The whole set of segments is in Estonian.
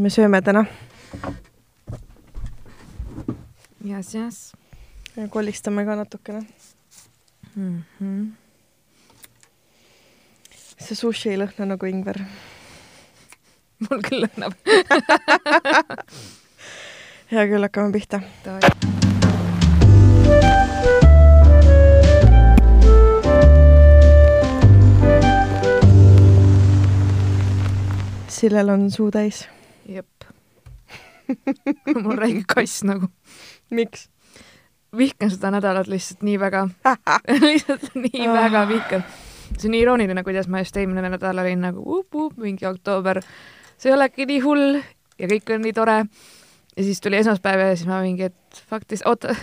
me sööme täna jess, jess ja kolistame ka natukene. mm. -hmm. see sushi ei lõhna nagu ingver. mul küll lõhnab. hea küll, hakkame pihta. Sillel on suu täis. Jep. mul räige kass nagu. miks? vihkan seda nädalat lihtsalt nii väga. lihtsalt nii väga vihkan. see on nii irooniline, kuidas ma just eelmine nädal olin nagu up-up, mingi oktoober. see ei olegi nii hull ja kõik on nii tore. ja siis tuli esmaspäev ja siis ma mingi, et faktis, oota,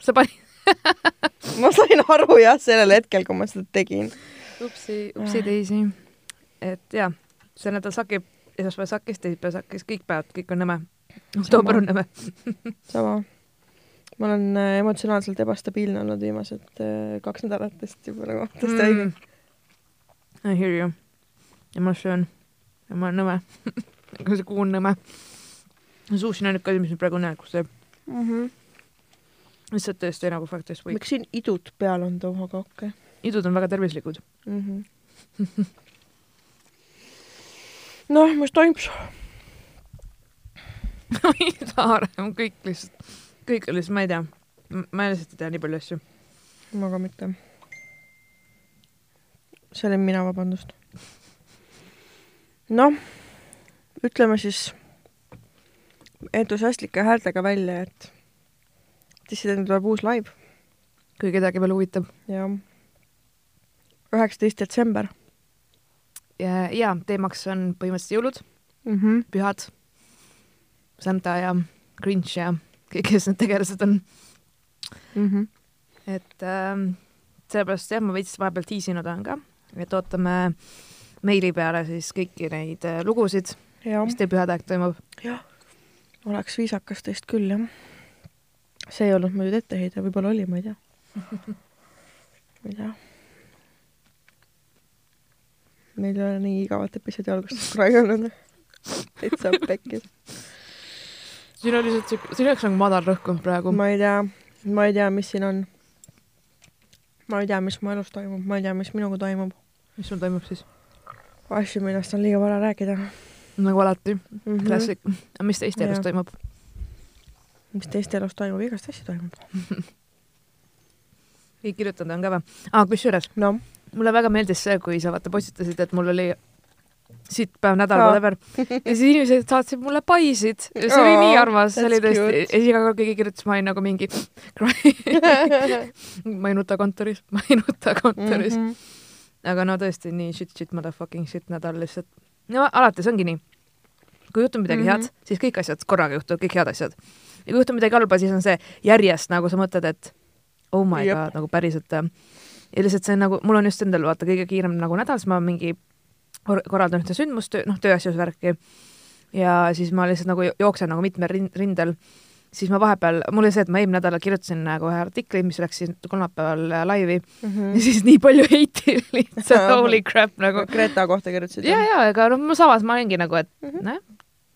sa panid ma sain aru jah, sellel hetkel, kui ma seda tegin. upsi, upsi teisi. et jaa, see nädal sakib, esmaspäev sakkis, teisipäev sakkis, kõik päevad, kõik on nõme. oktoober on nõme. sama. ma olen äh, emotsionaalselt ebastabiilne olnud viimased äh, kaks nädalat vist juba nagu tõesti haige mm.. I hear you. söön ja ma olen nõme. aga see kuu on nõme. sushi on ainuke asi, mis mind praegu nälgus teeb. Mm -hmm. lihtsalt tõesti nagu faktist või. miks siin idud peal on okei okay. idud on väga tervislikud. mm. -hmm. noh, mis toimub? ma ei saa rohkem, kõik lihtsalt, kõik on lihtsalt, ma ei tea, ma lihtsalt ei tea nii palju asju. ma ka mitte. see olin mina, vabandust. noh, ütleme siis entusiastlike häältega välja, et dissident tuleb uus live kui kedagi veel huvitab. ja üheksateist detsember ja, ja teemaks on põhimõtteliselt jõulud, mm. -hmm. pühad, Santa ja Grinch ja kõik, kes need tegelased on. Mm -hmm. et ähm, sellepärast jah, ma veits vahepeal tiisinud olen ka, et ootame meili peale siis kõiki neid äh, lugusid, jah mis teil pühade aeg toimub. oleks viisakas teist küll, jah. see ei olnud muidu etteheide, võib-olla oli, ma ei tea. ma ei tea. Meil ei ole nii igavat episoodi algust kunagi olnud. täitsa pekkis. siin oli lihtsalt siuke, siin oleks nagu madal rõhk olnud praegu. ma ei tea, ma ei tea, mis siin on. ma ei tea, mis mu elus toimub, ma ei tea, mis minuga toimub. mis sul toimub siis? asju, millest on liiga vara rääkida nagu alati, mm. -hmm. klassik. aga mis teiste elus toimub? mis teiste elus toimub, igast asju toimub. kõik kirjutanud on ka või? aa, kusjuures noh, mulle väga meeldis see, kui sa vaata postitasid, et mul oli sitt päev nädal Aa. whatever ja siis inimesed saatsid mulle paisid ja see oli Aa, nii armas, see oli tõesti iga kord keegi kirjutas, ma olin nagu mingi ma ei nuta kontoris, ma ei nuta kontoris mm. Mhm. -hmm. aga no tõesti nii shit, shit, motherfucking shit nädal lihtsalt. no alati see ongi nii. kui juhtub midagi mm Mhm. -hmm. head, siis kõik asjad korraga juhtuvad, kõik head asjad. ja kui juhtub midagi halba, siis on see järjest nagu sa mõtled, et oh my Jep. god, nagu päriselt. Ja lihtsalt see on nagu, mul on just endal vaata kõige kiirem nagu nädal, siis ma mingi kor- korraldan ühte sündmust, noh, tööasjus värki. ja siis ma lihtsalt nagu jo- jooksen nagu mitmel rind- rindel siis ma vahepeal, mul oli see, et ma eelmine nädal kirjutasin nagu ühe artikli, mis läks siis kolmapäeval äh, laivi Mhm. ja siis nii palju heiti lihtsalt holy crap nagu. Greta kohta kirjutasid ja, ja, ega noh, ma samas ma olingi nagu, et Mhm. noh,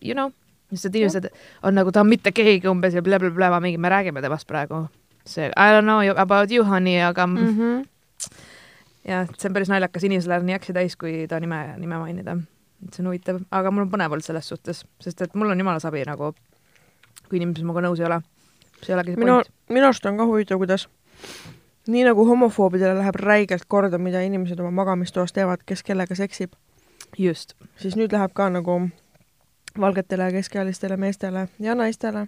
you know, lihtsalt inimesed on nagu, ta on mitte keegi umbes ja blablabla, mingi, me räägime temast praegu. see I don't know about you honey, aga mm. mm. -hmm. jah, see on päris naljakas, inimesel läheb nii äksi täis, kui ta nime, nime mainida. et see on huvitav, aga mul on põnev olnud selles suhtes, sest et mul on jumala sabi nagu, kui inimesed minuga nõus ei ole. see ei olegi see minu point., minu arust on ka huvitav, kuidas nii nagu homofoobidele läheb räigelt korda, mida inimesed oma magamistoas teevad, kes kellega seksib, just, siis nüüd läheb ka nagu valgetele keskealistele meestele ja naistele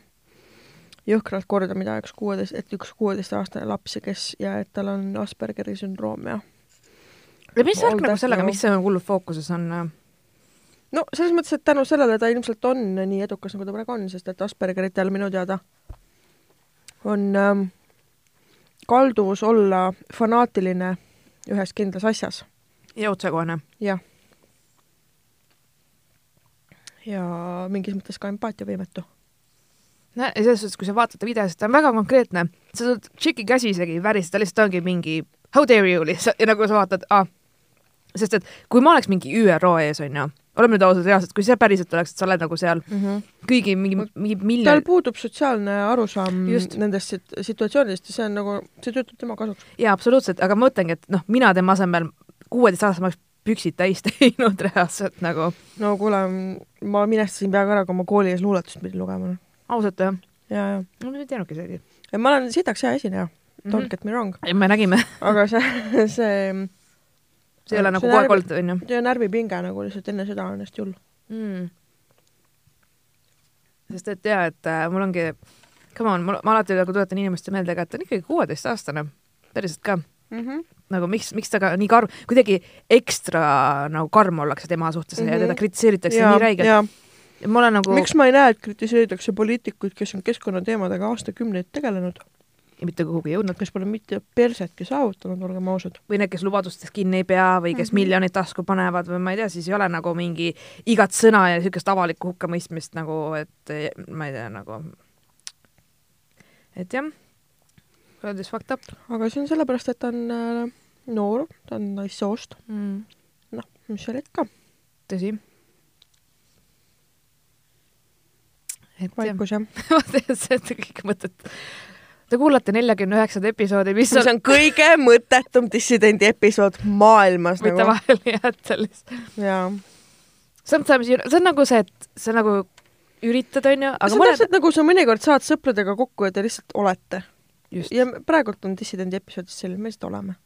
jõhkralt korda, mida üks kuueteist, et üks kuueteistaastane laps kes ja et tal on Aspergeri sündroom ja ja mis värk nagu sellega, mis see hullult fookuses on? no selles mõttes, et tänu sellele ta ilmselt on nii edukas, nagu ta praegu on, sest et Aspergeritel minu teada on ähm, kalduvus olla fanaatiline ühes kindlas asjas, ja otsekohene. jah. ja mingis mõttes ka empaatiavõimetu. no ja selles suhtes, kui sa vaatad ta videosid, ta on väga konkreetne, sa saad tšiki käsi isegi ei väristada, lihtsalt ongi mingi how dare you lihtsalt ja nagu sa vaatad ah,, sest et kui ma oleks mingi ÜRO ees onju oleme nüüd ausad, reaalselt, kui see päriselt oleks, et sa oled nagu seal mm. -hmm. kõigi mingi, mingi tal miljon puudub sotsiaalne arusaam Just. nendest sit- situatsioonidest ja see on nagu, see töötab tema kasuks. jaa, absoluutselt, aga ma mõtlengi, et noh, mina tema asemel kuueteistaastasena oleks püksid täis teinud reaalselt nagu, no kuule, ma minestasin peaaegu ära, kui ma kooli ees luuletust pidin lugema. noh. ausalt jah. ja, ja. no ma ei teadnudki ja ma olen sitaks hea esineja mm, -hmm. don't get me wrong, me nägime, aga see, see, see ei ole nagu kogu aeg olnud, onju see närvipinge nagu lihtsalt enne seda on hästi hull. mm.. sest et jaa, et äh, mul ongi, come on, ma alati nagu tuletan inimestele meelde ka, et ta on ikkagi kuueteistaastane, päriselt ka Mm -hmm. nagu miks, miks ta ka nii karm, kuidagi ekstra nagu karm ollakse tema suhtes mm -hmm. ja Mhm. teda kritiseeritakse nii räigelt. ja ja ma olen nagu, miks ma ei näe, et kritiseeritakse poliitikuid, kes on keskkonnateemadega aastakümneid tegelenud, mitte kuhugi jõudnud kes pole mitte persetki saavutanud, olgem ausad. või need, kes lubadustest kinni ei pea või kes mm. -hmm. miljonid tasku panevad või ma ei tea, siis ei ole nagu mingi igat sõna ja niisugust avalikku hukkamõistmist nagu, et ma ei tea, nagu et jah, öeldes fucked up aga see on sellepärast, et ta on äh, noor, ta on naissoost, mm.. noh, mis seal ikka, tõsi. et vaikus jah. vaata, see on kõik mõtet. Te kuulate neljakümne üheksat episoodi, mis see on on kõige mõttetum dissidendi episood maailmas mitte nagu. vahele jätta lihtsalt. jaa. Sometimes you, see on nagu see, et sa nagu üritad, onju, aga see on mõned, täpselt nagu sa mõnikord saad sõpradega kokku ja te lihtsalt olete. ja praegult on dissidendi episoodis selline, me lihtsalt oleme.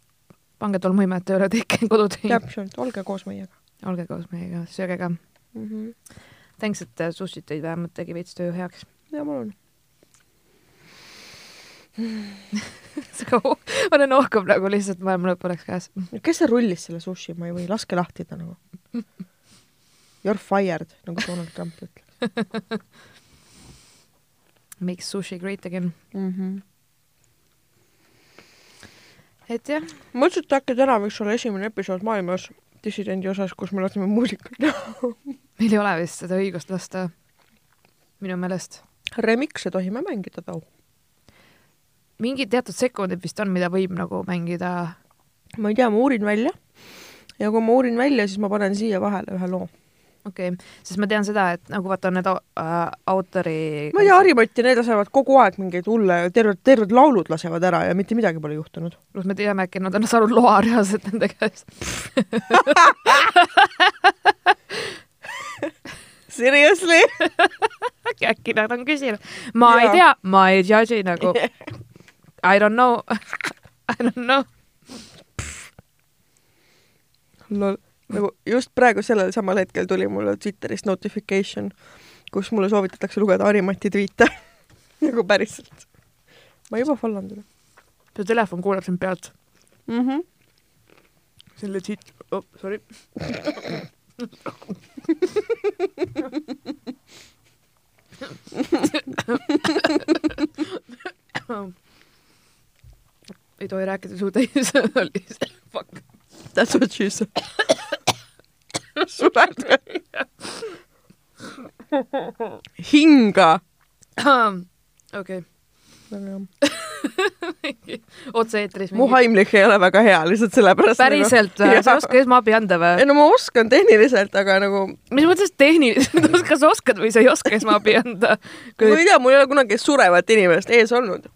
pange tolmuimet tööle, tehke kodutöid, täpselt, olge koos meiega olge koos meiega, sööge ka. mm. -hmm. Thanks, et äh, sushit tõid, vähemalt tegi veits töö heaks. ja mul on. ma olen ohkav nagu lihtsalt maailma lõpp oleks käes. kes see rullis selle sushi, ma ei või, laske lahti ta nagu. You are fired, nagu Donald Trump ütleb Makes sushi great again. mm. -hmm. et jah, ma ütlesin, et äkki täna võiks olla esimene episood maailmas dissidendi osas, kus me laseme muusikat meil ei ole vist seda õigust lasta. minu meelest. Remix'e tohime mängida tau. Mingid teatud sekundid vist on, mida võib nagu mängida. ma ei tea, ma uurin välja ja kui ma uurin välja, siis ma panen siia vahele ühe loo. okei okay., sest ma tean seda, et nagu vaata, need äh, autori. ma ei tea, Harimott ja need lasevad kogu aeg mingeid hulle, terved, terved laulud lasevad ära ja mitte midagi pole juhtunud. pluss me teame äkki, nad on saanud loa reaalselt nende käest. Seriously? äkki, nad on küsinud. ma Jaa. ei tea, ma ei judge'i nagu. I don't know I don't know. lol, nagu just praegu sellel samal hetkel tuli mulle Twitterist notification, kus mulle soovitatakse lugeda Harimati tweet'e nagu päriselt. ma juba follow n teda su telefon kuuleb sind pealt. mm. -hmm. on legit oh,, sorry. ei tohi rääkida suu täis, fuck. That's what she said. välja. hinga. okei, otse-eetris mu. Heimlich ei ole väga hea lihtsalt sellepärast. päriselt või? sa ei oska esmaabi anda ei või? no ma oskan tehniliselt, aga nagu mis mõttes tehniliselt, kas sa oskad või sa ei oska esmaabi anda? ma ei tea, mul ei ole kunagi surevat inimest ees olnud.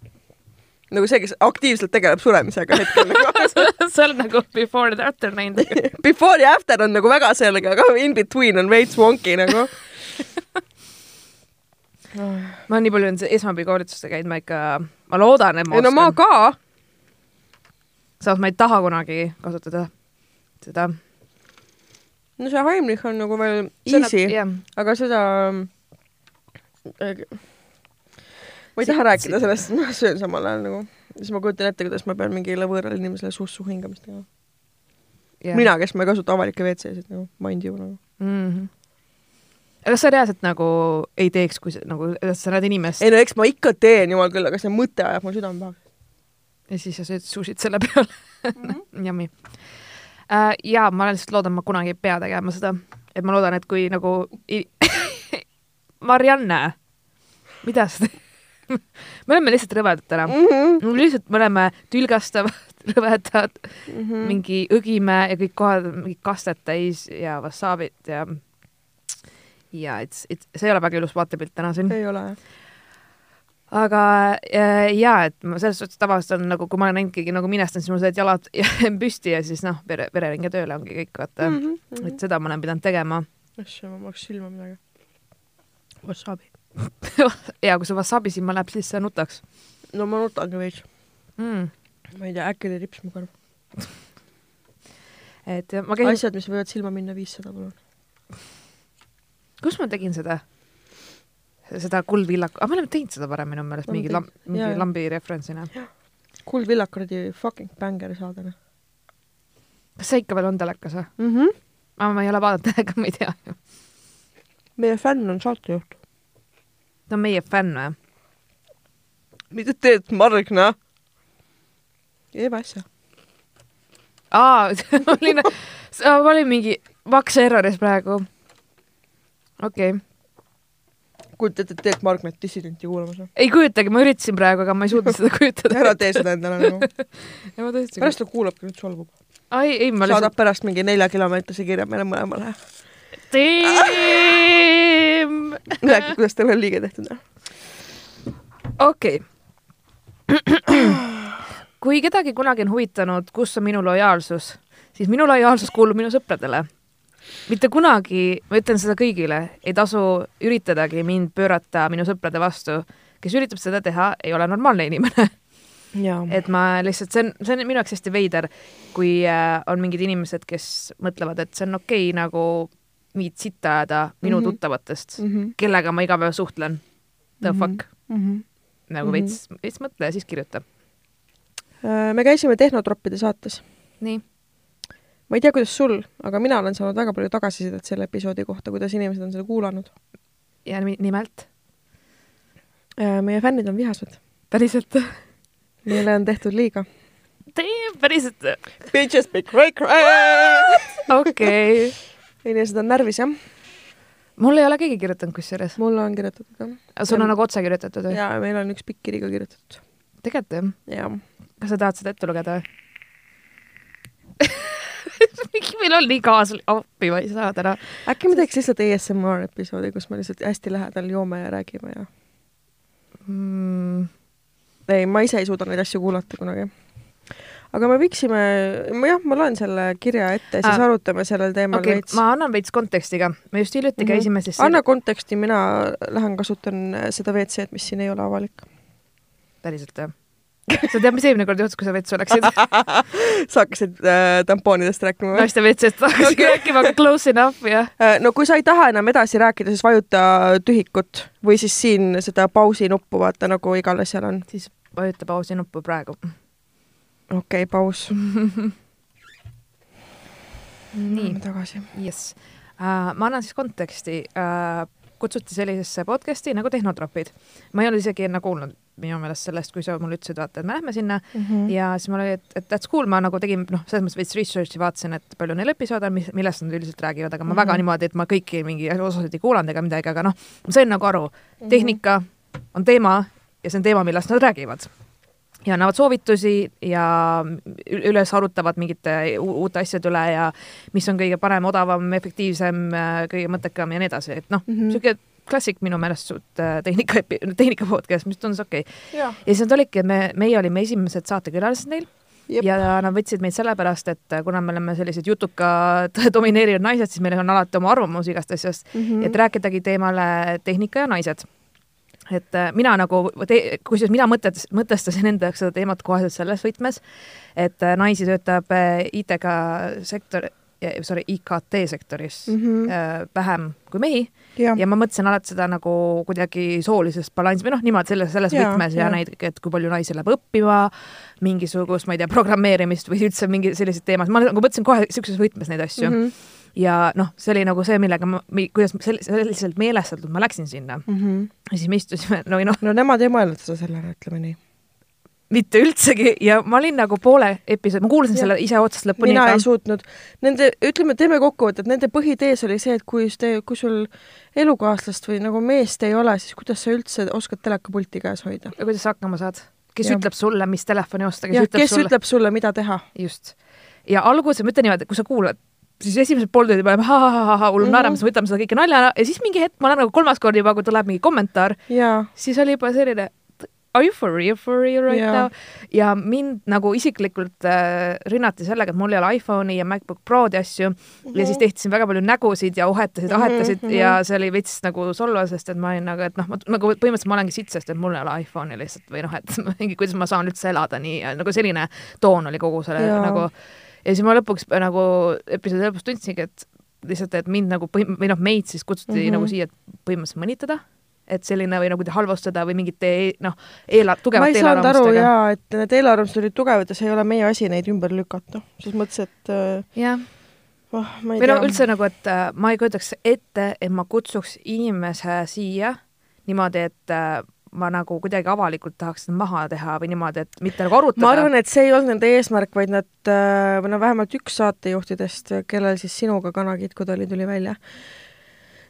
Nagu see, kes aktiivselt tegeleb suremisega hetkel nagu.. sa oled nagu before and after näinud. Before ja after on nagu väga selge, aga in between on veits wonky nagu. ma nii palju nende esmaabikoolituste käinud, ma ikka, ma loodan, et ma ei no ma oskan. ka. samas ma ei taha kunagi kasutada seda. no see Heimlich on nagu veel easy, aga seda äh, ma ei taha rääkida sellest, ma söön samal ajal nagu, siis ma kujutan ette, kuidas ma pean mingile võõrale inimesele sussu hingamist tegema. mina, kes ma ei kasuta avalikke WC-sid nagu, mind ju nagu. mm. -hmm. kas sa reaalselt nagu ei teeks, kui sa nagu, sa näed inimest ei no eks ma ikka teen, jumal küll, aga see mõte ajab mul südame pahaks. ja siis sa sööd sushit selle peale Mhm. Yummy uh,. ja ma lihtsalt loodan, ma kunagi ei pea tegema seda, et ma loodan, et kui nagu Marianne, mida sa teed? me oleme lihtsalt rõvedad täna mm. -hmm. lihtsalt me oleme tülgastavad, rõvedad mm. -hmm. mingi õgime ja kõik kohad mingi kastet täis ja wasaabit ja ja et, et see ei ole väga ilus vaatepilt täna siin. ei ole jah aga äh, jaa, et ma selles suhtes tavaliselt on nagu, kui ma olen näinud keegi nagu minestan, siis mul said jalad püsti ja siis noh, vere, vereringe tööle ongi kõik, vaata mm. -hmm. et seda ma olen pidanud tegema. issand, ma maksan silma midagi. Wasabi ja kui sa wasabi silma läheb, siis sa nutaks. no ma nutangi veits mm.. ma ei tea, äkki oli rips mu kõrv. et ma käin. asjad, mis võivad silma minna, viissada palun. kus ma tegin seda? seda Kuldvillaku, aga me oleme teinud seda varem minu meelest mingi lamb, mingi ja, lambi referentsina. Kuldvillak kuradi fucking bänger saade. kas see ikka veel on telekas või mm? -hmm. aga ma ei ole vaadanud telekat, ma ei tea ju. meie fänn on saatejuht. Ta on meie fänn või? mida teed, Margna? Eva asja. aa, ma olin, ma olin mingi Max Erroris praegu. okei okay kujutad ette Teet Margmet dissidenti kuulamas või? ei kujutagi, ma üritasin praegu, aga ma ei suutnud seda kujutada ära tee seda endale nagu pärast ta kuulabki, nüüd solvub. ai, ei ma saadab lihtsalt... pärast mingi neljakilomeetrise kirja meile mõlemale. Teem räägi, kuidas teil on liiga tehtud. okei kui kedagi kunagi on huvitanud, kus on minu lojaalsus, siis minu lojaalsus kuulub minu sõpradele mitte kunagi, ma ütlen seda kõigile, ei tasu üritadagi mind pöörata minu sõprade vastu. kes üritab seda teha, ei ole normaalne inimene. et ma lihtsalt, see on, see on minu jaoks hästi veider, kui äh, on mingid inimesed, kes mõtlevad, et see on okei okay, nagu mingit sitta ajada minu mm -hmm. tuttavatest mm, -hmm. kellega ma iga päev suhtlen. The mm -hmm. fuck mm. -hmm. nagu veits mm -hmm., veits mõtle ja siis kirjuta. Äh, me käisime Tehnotroppide saates. nii ma ei tea, kuidas sul, aga mina olen saanud väga palju tagasisidet selle episoodi kohta, kuidas inimesed on seda kuulanud. ja nimelt? Äh, meie fännid on vihased. päriselt? Neile on tehtud liiga. päriselt? Bitches be cray cray! okei. Inimesed on närvis, jah. mul ei ole keegi kirjutanud kusjuures. mulle on kirjutatud, jah. sul on nagu otse kirjutatud või? jaa, meil on üks pikk kiri ka kirjutatud. tegelikult jah? jah. kas sa tahad seda ette lugeda või? miks meil on nii kaas-, appi ma ei saa täna. äkki me teeks lihtsalt ASMR episoodi, kus me lihtsalt hästi lähedal joome ja räägime ja mm.? ei, ma ise ei suuda neid asju kuulata kunagi. Aga me võiksime, jah, ma loen selle kirja ette, siis ah. arutame sellel teemal okay, veits. ma annan veits konteksti ka. me just hiljuti mm -hmm. käisime siis anna konteksti, mina lähen kasutan seda WC-d, mis siin ei ole avalik. päriselt, jah? sa tead, mis eelmine kord juhtus, kui sa vetsu läksid sa hakkasid äh, tampoonidest rääkima? naiste vetsest hakkasid okay. rääkima, aga close enough, jah äh,. no kui sa ei taha enam edasi rääkida, siis vajuta tühikut või siis siin seda pausi nuppu, vaata nagu igal asjal on. siis vajuta pausi nuppu praegu. Okei okay,, paus nii. tagasi. jess uh,. ma annan siis konteksti uh, kutsuti sellisesse podcast'i nagu Tehnotropid. ma ei olnud isegi enne kuulnud minu meelest sellest, kui sa mulle ütlesid, vaata, et me lähme sinna mm -hmm. ja siis mul oli, et, et that's cool, ma nagu tegin, noh, selles mõttes veits research'i vaatasin, et palju neil episoode on, mis, millest nad üldiselt räägivad, aga ma mm -hmm. väga niimoodi, et ma kõiki mingi osasid ei kuulanud ega midagi, aga noh, ma sain nagu aru, mhm. tehnika on teema ja see on teema, millest nad räägivad ja annavad soovitusi ja üles arutavad mingite uute asjade üle ja mis on kõige parem, odavam, efektiivsem, kõige mõttekam ja nii edasi, et noh mm -hmm., niisugune klassik minu meelest suht äh, tehnika, tehnika podcast, mis tundus okei okay.. ja siis nad olidki, et me, meie olime esimesed saatekülalised neil Jep. ja nad võtsid meid sellepärast, et kuna me oleme sellised jutukad domineerivad naised, siis meil on alati oma arvamus igast asjast mm, -hmm. et rääkidagi teemale tehnika ja naised et äh, mina nagu, kusjuures mina mõtet-, mõtestasin enda jaoks seda teemat koheselt selles võtmes, et naisi töötab IT-ga sektor, sorry, IKT sektoris mm -hmm. vähem kui mehi ja. ja ma mõtlesin alati seda nagu kuidagi soolisest balansi või noh, niimoodi selles, selles ja, võtmes ja, ja neid, et kui palju naisi läheb õppima, mingisugust, ma ei tea, programmeerimist või üldse mingi selliseid teemasid, ma nagu mõtlesin kohe niisuguses võtmes neid asju mm. -hmm ja noh, see oli nagu see, millega ma, kuidas sel-, selliselt meelestatud ma läksin sinna mm. -hmm. ja siis me istusime, no noh. no nemad ei mõelnud seda sellele, ütleme nii mitte üldsegi ja ma olin nagu poole episoodi, ma kuulasin ja. selle ise otsast lõpuni. mina ei suutnud. Nende, ütleme, teeme kokkuvõtet, nende põhitees oli see, et kui te, kui sul elukaaslast või nagu meest ei ole, siis kuidas sa üldse oskad telekapulti käes hoida? ja kuidas sa hakkama saad? kes ja. ütleb sulle, mis telefoni osta, kes, ja, ütleb, kes sulle... ütleb sulle, mida teha? just. ja alguses, ma ütlen niimoodi, kui sa kuulad siis esimesed pool tundi me oleme ha-ha-ha-ha, Mhm. naerame, siis võtame seda kõike naljana ja siis mingi hetk, ma olen nagu kolmas kord juba, kui tuleb mingi kommentaar, jaa, siis oli juba selline are you for real, for real right Jaa. now? ja mind nagu isiklikult äh, rünnati sellega, et mul ei ole iPhone'i ja MacBook Prod ja asju ja siis tehti siin väga palju nägusid ja ohetasid, Mhm, ahetasid mhm. ja see oli veits nagu solvav, sest et ma olin nagu, et noh, ma nagu põhimõtteliselt ma olengi sitt, sest et mul ei ole iPhone'i lihtsalt või noh, et mingi, kuidas ma saan üldse elada nii ja nagu selline toon oli kogu selle Jaa. nagu ja siis ma lõpuks nagu episoodi lõpus tundsingi, et lihtsalt, et mind nagu põhi- või noh, meid siis kutsuti mm. -hmm. nagu siia põhimõtteliselt mõnitada, et selline või nagu halvustada või mingite noh, eela-, ma tugevate ei saanud aru jaa, et need eelarvamused olid tugevad ja see ei ole meie asi neid ümber lükata. selles mõttes, et äh, jah, oh, ma ei või no üldse nagu, et äh, ma ei kujutaks ette, et ma kutsuks inimese siia niimoodi, et äh, ma nagu kuidagi avalikult tahaks seda maha teha või niimoodi, et mitte nagu arutada. ma arvan, et see ei olnud nende eesmärk, vaid nad, või no vähemalt üks saatejuhtidest, kellel siis sinuga kanakitkud oli, tuli välja.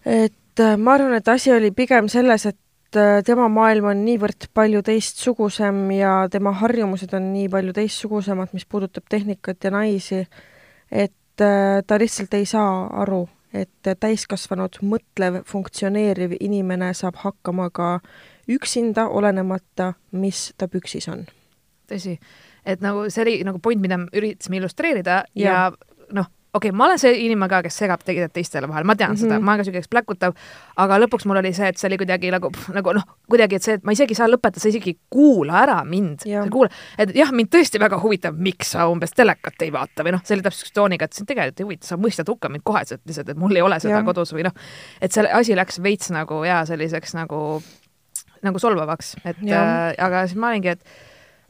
et äh, ma arvan, et asi oli pigem selles, et äh, tema maailm on niivõrd palju teistsugusem ja tema harjumused on nii palju teistsugusemad, mis puudutab tehnikat ja naisi, et äh, ta lihtsalt ei saa aru, et täiskasvanud, mõtlev, funktsioneeriv inimene saab hakkama ka üksinda, olenemata, mis ta püksis on. tõsi, et nagu see oli nagu point, mida me üritasime illustreerida ja, ja noh, okei okay,, ma olen see inimene ka, kes segab tegelikult teistele vahel, ma tean mm -hmm. seda, ma olen ka siuke, kes pläkutab, aga lõpuks mul oli see, et see oli kuidagi nagu, nagu noh, kuidagi, et see, et ma isegi ei saa lõpetada, sa isegi ei kuula ära mind, sa ei kuula, et jah, mind tõesti väga huvitab, miks sa umbes telekat ei vaata või noh, see oli täpselt siukse tooniga, et sind tegelikult ei huvita, sa mõistad hukka mind koheselt lihtsalt, et mul ei ole seda ja. kodus või noh, et see asi läks veits nagu jaa, selliseks nagu, nagu solvavaks, et Jah. äh, aga siis ma olingi, et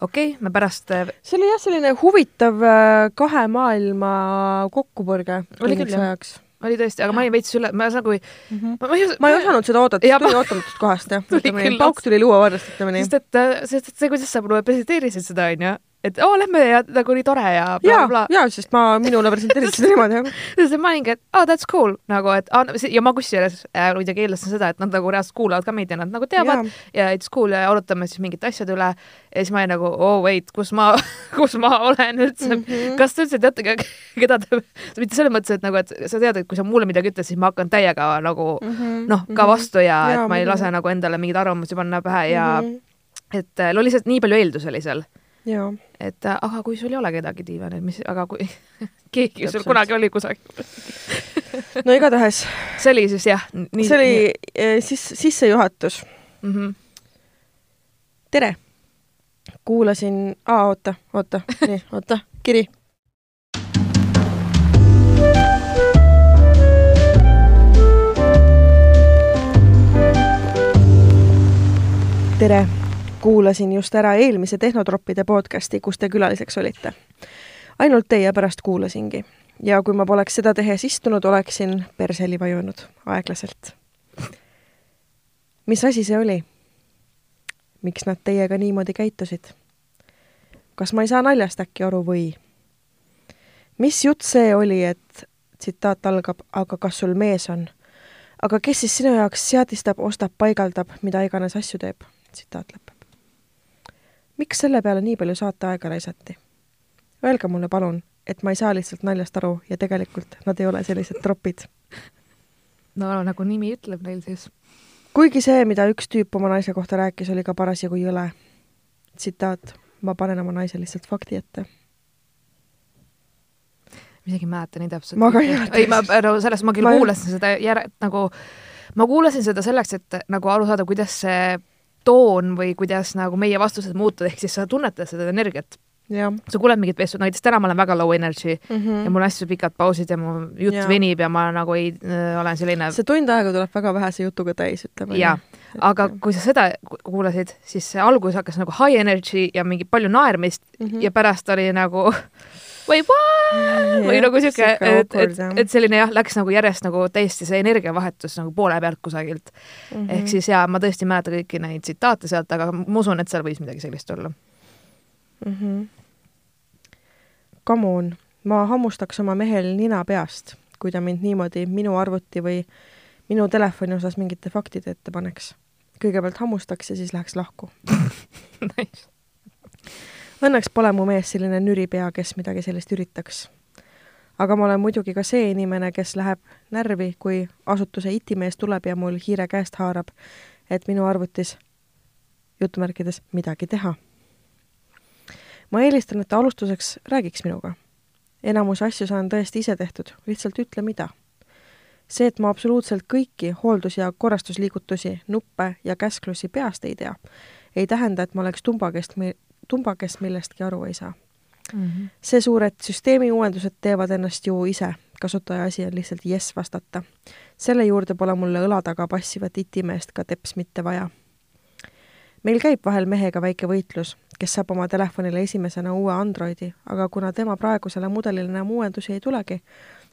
okei okay,, me pärast äh, see oli jah, selline huvitav äh, kahe maailma kokkupõrge Oli küll, jah. oli tõesti, aga ma olin veits üle, ma nagu ei mm. -hmm. ma, ma ei, ma ei osanud seda oodata, see tuli ma- ootamatust kohast jah, pauk tuli luuavarrest, ütleme nii sest. et, sest et see, kuidas sa mulle presenteerisid seda, onju, et oo, lähme ja nagu nii tore ja ja, blablabla. ja sest ma, minule presenteerisid seda niimoodi et ma olingi, et oh that's cool nagu, et ah, ja ma kusjuures äh, muidugi eeldasin seda, et nad nagu reaalselt kuulavad ka meid ja nad nagu teavad ja, ja it's cool ja arutame siis mingite asjade üle ja siis ma olin nagu oh wait, kus ma, kus ma olen üldse mm, Mhm. -hmm. kas te üldse teate, keda te, mitte selles mõttes, et nagu, et sa tead, et kui sa mulle midagi ütled, siis ma hakkan täiega nagu noh, ka vastu ja, Jaa, et ma ei lase nagu endale mingeid arvamusi panna pähe ja Mhm. et äh, lihtsalt nii palju eeldusi oli seal, et äh, aga kui sul ei ole kedagi diivanil, mis, aga kui keegi sul Täpselt. kunagi oli kusagil. no igatahes see oli siis jah, nii. see oli eh, siis sissejuhatus. mm. -hmm. tere, kuulasin, aa oota, oota, nii, oota, kiri. tere, kuulasin just ära eelmise Tehnotroppide podcasti, kus te külaliseks olite. ainult teie pärast kuulasingi ja kui ma poleks seda tehes istunud, oleksin perseli vajunud aeglaselt. mis asi see oli? miks nad teiega niimoodi käitusid? kas ma ei saa naljast äkki aru või? mis jutt see oli, et tsitaat algab, aga kas sul mees on? aga kes siis sinu jaoks seadistab, ostab, paigaldab, mida iganes asju teeb? tsitaat lõpeb. Miks selle peale nii palju saateaega raisati? Öelge mulle palun, et ma ei saa lihtsalt naljast aru ja tegelikult nad ei ole sellised tropid. no nagu nimi ütleb neil siis. kuigi see, mida üks tüüp oma naise kohta rääkis, oli ka parasjagu jõle. tsitaat, ma panen oma naise lihtsalt fakti ette. ma isegi ei mäleta nii täpselt. Ma ka ei mäleta. ei, ma, no sellest ma küll Ma ma ei- kuulasin seda jär-, nagu, ma kuulasin seda selleks, et nagu aru saada, kuidas see toon või kuidas nagu meie vastused muutuvad, ehk siis sa tunnetad seda energiat. sa kuuled mingit vestlu, näiteks täna ma olen väga low energy mm. mm. ja -hmm. mul on hästi pikad pausid ja mu jutt Jaa. venib ja ma nagu ei äh,, olen selline see tund aega tuleb väga vähese jutuga täis, ütleme jaa, aga kui sa seda ku- kuulasid, siis see algus hakkas nagu high energy ja mingi palju naermist mm. -hmm. ja pärast oli nagu või või nagu siuke, et, et, et selline jah, läks nagu järjest nagu täiesti see energiavahetus nagu poole pealt kusagilt mm. -hmm. ehk siis jaa, ma tõesti ei mäleta kõiki neid tsitaate sealt, aga ma usun, et seal võis midagi sellist olla. mm. -hmm. Come on, ma hammustaks oma mehel nina peast, kui ta mind niimoodi minu arvuti või minu telefoni osas mingite faktide ette paneks. kõigepealt hammustaks ja siis läheks lahku. Õnneks pole mu mees selline nüri pea, kes midagi sellist üritaks. aga ma olen muidugi ka see inimene, kes läheb närvi, kui asutuse itimees tuleb ja mul hiire käest haarab, et minu arvutis jutumärkides midagi teha. ma eelistan, et ta alustuseks räägiks minuga. enamus asju saan tõesti ise tehtud, lihtsalt ütle, mida. see, et ma absoluutselt kõiki hooldus- ja korrastusliigutusi, nuppe ja käsklusi peast ei tea, ei tähenda, et ma oleks tumbakest, tumba, kes millestki aru ei saa mm. -hmm. seesuur, et süsteemi uuendused teevad ennast ju ise, kasutaja asi on lihtsalt jess vastata. selle juurde pole mulle õla taga passivat itimeest ka teps mitte vaja. meil käib vahel mehega väike võitlus, kes saab oma telefonile esimesena uue Androidi, aga kuna tema praegusele mudelile enam uuendusi ei tulegi,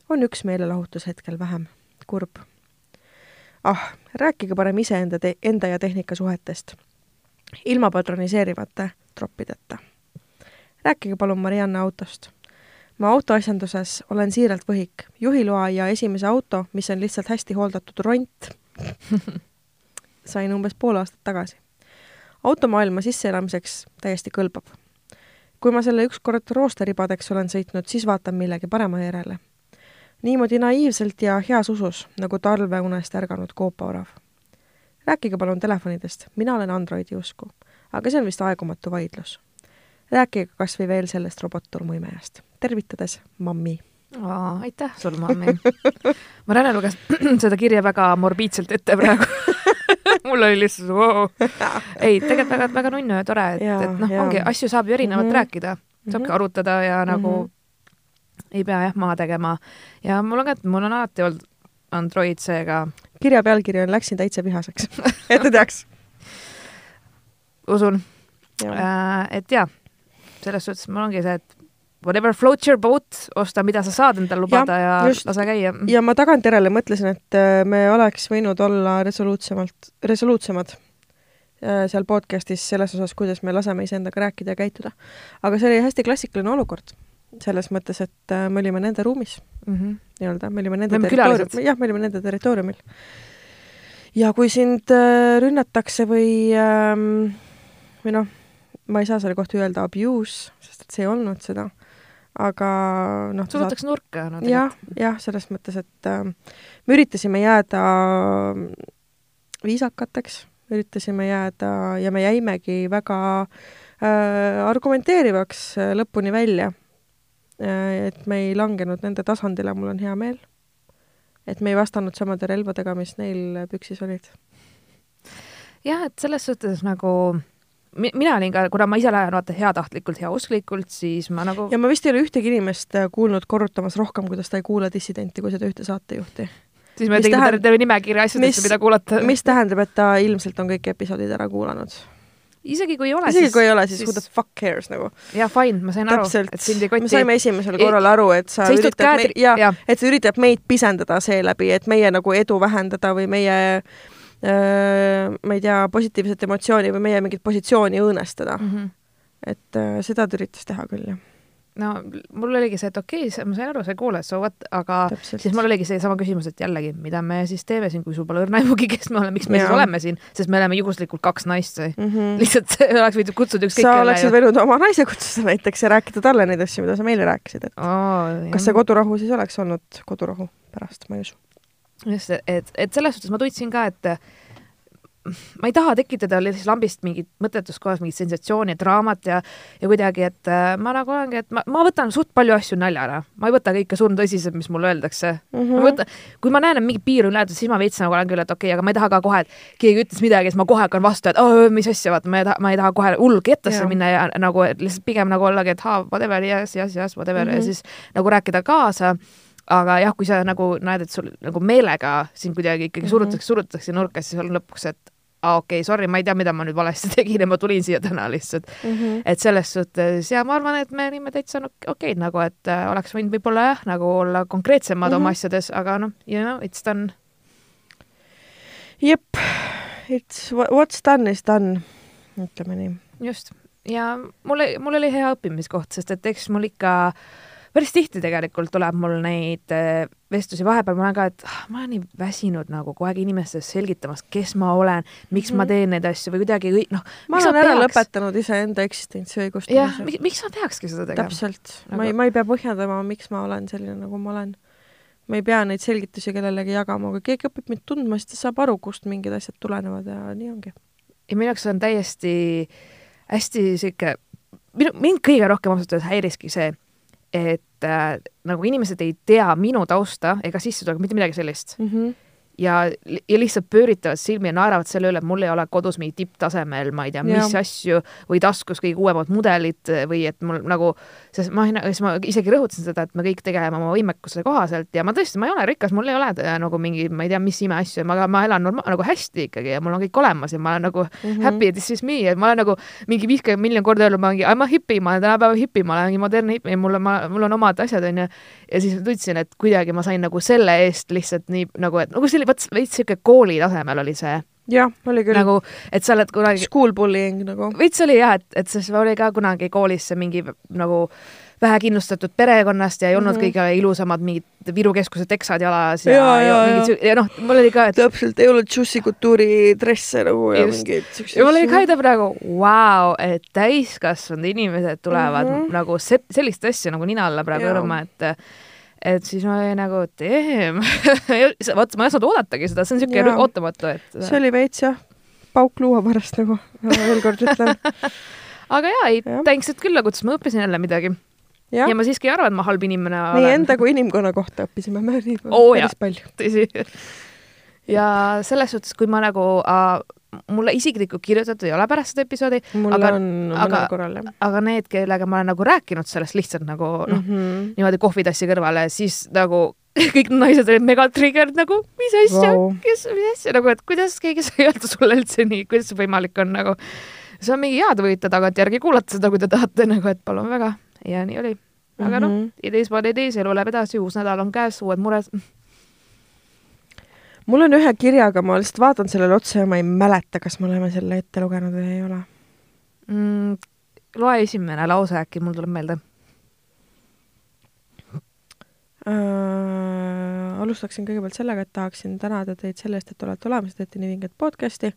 on üks meelelahutus hetkel vähem. kurb. ah, rääkige parem iseenda enda ja tehnika suhetest. Ilma patroniseerivate troppideta. rääkige palun Marianne autost. ma autoasjanduses olen siiralt võhik. juhiloa ja esimese auto, mis on lihtsalt hästi hooldatud ront sain umbes pool aastat tagasi. automaailma sisseelamiseks täiesti kõlbab. kui ma selle ükskord roosteribadeks olen sõitnud, siis vaatan millegi parema järele. niimoodi naiivselt ja heas usus, nagu talveunest ärganud koopaorav. Rääkige palun telefonidest, mina olen Androidi usku aga see on vist aegumatu vaidlus. rääkige kas või veel sellest robot-tolmuimejast. tervitades, mammi. aitäh sulle, mammi. Marianne luges seda kirja väga morbiidselt ette praegu mul oli lihtsalt wow. ei, tegelikult väga, väga nunnu ja tore, et, et noh, ongi, asju saab ju erinevalt mm -hmm. rääkida, saabki mm -hmm. arutada ja nagu mm -hmm. ei pea jah maha tegema. ja mul on ka, et mul on alati olnud Android seega. kirja pealkiri on Läksin täitsa vihaseks et te teaks usun. Äh, et jaa, selles suhtes mul ongi see, et whatever floats your boat, osta, mida sa saad endale lubada ja, ja just. lase käia. ja ma tagantjärele mõtlesin, et äh, me oleks võinud olla resoluutsemalt, resoluutsemad äh, seal podcast'is selles osas, kuidas me laseme iseendaga rääkida ja käituda. aga see oli hästi klassikaline olukord. Selles mõttes, et äh, me olime nende ruumis mm -hmm. nii-öelda, me olime nende territooriumil, jah, me olime nende territooriumil. ja kui sind rünnatakse või ähm, või noh, ma ei saa selle kohta öelda abuse, sest et see ei olnud seda, aga noh surutakse saad... nurka no,. jah, jah, selles mõttes, et äh, me üritasime jääda viisakateks, üritasime jääda ja me jäimegi väga äh, argumenteerivaks äh, lõpuni välja äh,. Et me ei langenud nende tasandile, mul on hea meel. et me ei vastanud samade relvadega, mis neil püksis olid. jah, et selles suhtes nagu mina olin ka, kuna ma ise lähen vaata heatahtlikult, heausklikult, siis ma nagu ja ma vist ei ole ühtegi inimest äh, kuulnud korrutamas rohkem, kuidas ta ei kuula dissidenti, kui seda ühte saatejuhti. siis me tegime tähend... terve nimekirja asjadest, mida kuulata. mis tähendab, et ta ilmselt on kõik episoodid ära kuulanud? Isegi kui ei ole, isegi siis kui ei ole, siis, who the fuck cares nagu. jaa, fine, ma sain aru, et sind ei koti. me saime esimesel korral aru, et sa, sa üritad käed... me... ja, ja. et sa üritad meid pisendada seeläbi, et meie nagu edu vähendada või meie äh, ma ei tea, positiivset emotsiooni või meie mingit positsiooni õõnestada mm. -hmm. et äh, seda ta üritas teha küll, jah no mul oligi see, et okei okay,, ma sain aru, sa ei kuule, so what, aga Täpselt. siis mul oligi seesama küsimus, et jällegi, mida me siis teeme siin, kui sul pole õrna aimugi, kes me oleme, miks me ja. siis oleme siin, sest me oleme juhuslikult kaks naist või mm -hmm. lihtsalt oleks võinud kutsuda ükskõik sa oleksid võinud oma naise kutsuda näiteks ja rääkida talle neid asju, mida sa meile rääkisid, et oh, kas see kodurahu siis oleks olnud kodurahu pärast, ma ei usu just, et, et selles suhtes ma tundsin ka, et ma ei taha tekitada lambist mingit mõttetus kohas mingit sensatsiooni, draamat ja ja kuidagi, et äh, ma nagu olengi, et ma, ma võtan suht palju asju naljana, ma ei võta kõike surmtõsiselt, mis mulle öeldakse mm. -hmm. ma võtan, kui ma näen, et mingi piir on ületatud, siis ma veits nagu olen küll, et okei okay,, aga ma ei taha ka kohe, et keegi ütles midagi, siis ma kohe hakkan vastu, et oh, mis asja, vaata, ma ei taha, ma ei taha kohe hull kettasse yeah. minna ja nagu lihtsalt pigem nagu ollagi, et haa, whatever, yes, yes, yes, whatever mm -hmm. ja mhm. siis nagu rääkida kaasa aga jah, kui sa nagu näed, et sul nagu meelega sind kuidagi ikkagi surutakse mm, -hmm. surutakse nurka, siis on lõpuks, et aa okei okay,, sorry, ma ei tea, mida ma nüüd valesti tegin ja ma tulin siia täna lihtsalt mm. -hmm. et selles suhtes ja ma arvan, et me olime täitsa okeid okay, nagu, et äh, oleks võinud võib-olla jah, nagu olla konkreetsemad mm -hmm. oma mhm. asjades, aga noh, you know, it's done. jep, it's what's done is done, ütleme nii. just, ja mul, mul oli hea õppimiskoht, sest et eks mul ikka päris tihti tegelikult tuleb mul neid äh, vestlusi, vahepeal ma olen ka, et ah, ma olen nii väsinud nagu kogu aeg inimestele selgitamas, kes ma olen, miks mm -hmm. ma Mhm. teen neid asju või kuidagi noh. ma olen ära lõpetanud iseenda eksistentsi jah, õigustamise. miks ma peakski seda tegema? täpselt Nagu- ma ei, ma ei pea põhjendama, miks ma olen selline, nagu ma olen. ma ei pea neid selgitusi kellelegi jagama, kui keegi õpib mind tundma, siis ta saab aru, kust mingid asjad tulenevad ja nii ongi. ja minu jaoks on täiesti hästi sihuke, minu, mind kõige rohkem ausalt öeldes häiriski see, et äh, nagu inimesed ei tea minu tausta ega sissetulekut, mitte midagi sellist mm. -hmm. Ja, ja lihtsalt pööritavad silmi ja naeravad selle üle, et mul ei ole kodus mingi tipptasemel, ma ei tea, mis Jah. asju või taskus kõige uuemad mudelid või et mul nagu, sest ma, siis ma isegi rõhutasin seda, et me kõik tegeleme oma võimekuse kohaselt ja ma tõesti, ma ei ole rikas, mul ei ole äh, nagu mingi, ma ei tea, mis imeasju, ma, ma elan norma-, nagu hästi ikkagi ja mul on kõik olemas ja ma olen nagu mm -hmm. happy, this is me, et ma olen nagu mingi viiskümmend miljon korda öelnud, ma olengi, I m a hipi, ma olen tänapäeva hipi, ma olen modernne hipi, mul on, mul on omad asjad, onju. ja siis tundsin, et kuidagi ma sain nagu selle eest lihtsalt nii nagu, et nagu selline, vot veits siuke kooli tasemel oli see jah, oli küll. nagu, et sa oled kunagi School bullying nagu. veits oli jah, et, et siis oli ka kunagi koolis see mingi nagu vähekindlustatud perekonnast ja ei olnud mm. -hmm. kõige ilusamad mingid Viru keskuse teksad jalas ja, ja, jaa, ja, jaa. ja, ja noh, mul oli ka, et täpselt, ei olnud džussi kultuuri dresse nagu ja Just. mingeid siukseid ja mul oli ka ida praegu, vau, et täiskasvanud inimesed tulevad mm. -hmm. nagu se sellist asja nagu nina alla praegu hõõruma, et et siis ma olin nagu, damn vot ma ei osanud oodatagi seda, see on siuke Jaa. ootamatu, et see oli veits jah, pauk luua pärast nagu, veel kord ütlen. aga jaa, ei Jah. thanks, et külla kutsus, ma õppisin jälle midagi. jah ja ma siiski ei arva, et ma halb inimene meie enda kui inimkonna kohta õppisime me nii Oo, päris jaa. palju. tõsi. ja selles suhtes, kui ma nagu äh, mulle isiklikult kirjutatud ei ole pärast seda episoodi, mul Aga- on mõnel aga- korral jah aga need, kellega ma olen nagu rääkinud sellest lihtsalt nagu noh mm mm -hmm. -hmm. niimoodi kohvitassi kõrvale, siis nagu kõik naised olid mega triggered nagu, mis asja wow. Kes, mis asja nagu, et kuidas keegi sai öelda sulle üldse nii, kuidas see võimalik on nagu. see on mingi hea, te võite tagantjärgi kuulata seda, kui te tahate nagu, et palun väga ja nii oli. aga noh, Mhm. it is what it is, elu läheb edasi, uus nädal on käes, uued mured. mul on ühe kirjaga, ma lihtsalt vaatan sellele otsa ja ma ei mäleta, kas me oleme selle ette lugenud või ei ole. mm,. loe esimene lause äkki, mul tuleb meelde. äh, alustaksin kõigepealt sellega, et tahaksin tänada teid selle eest, et olete olemas teete nii vinget podcasti.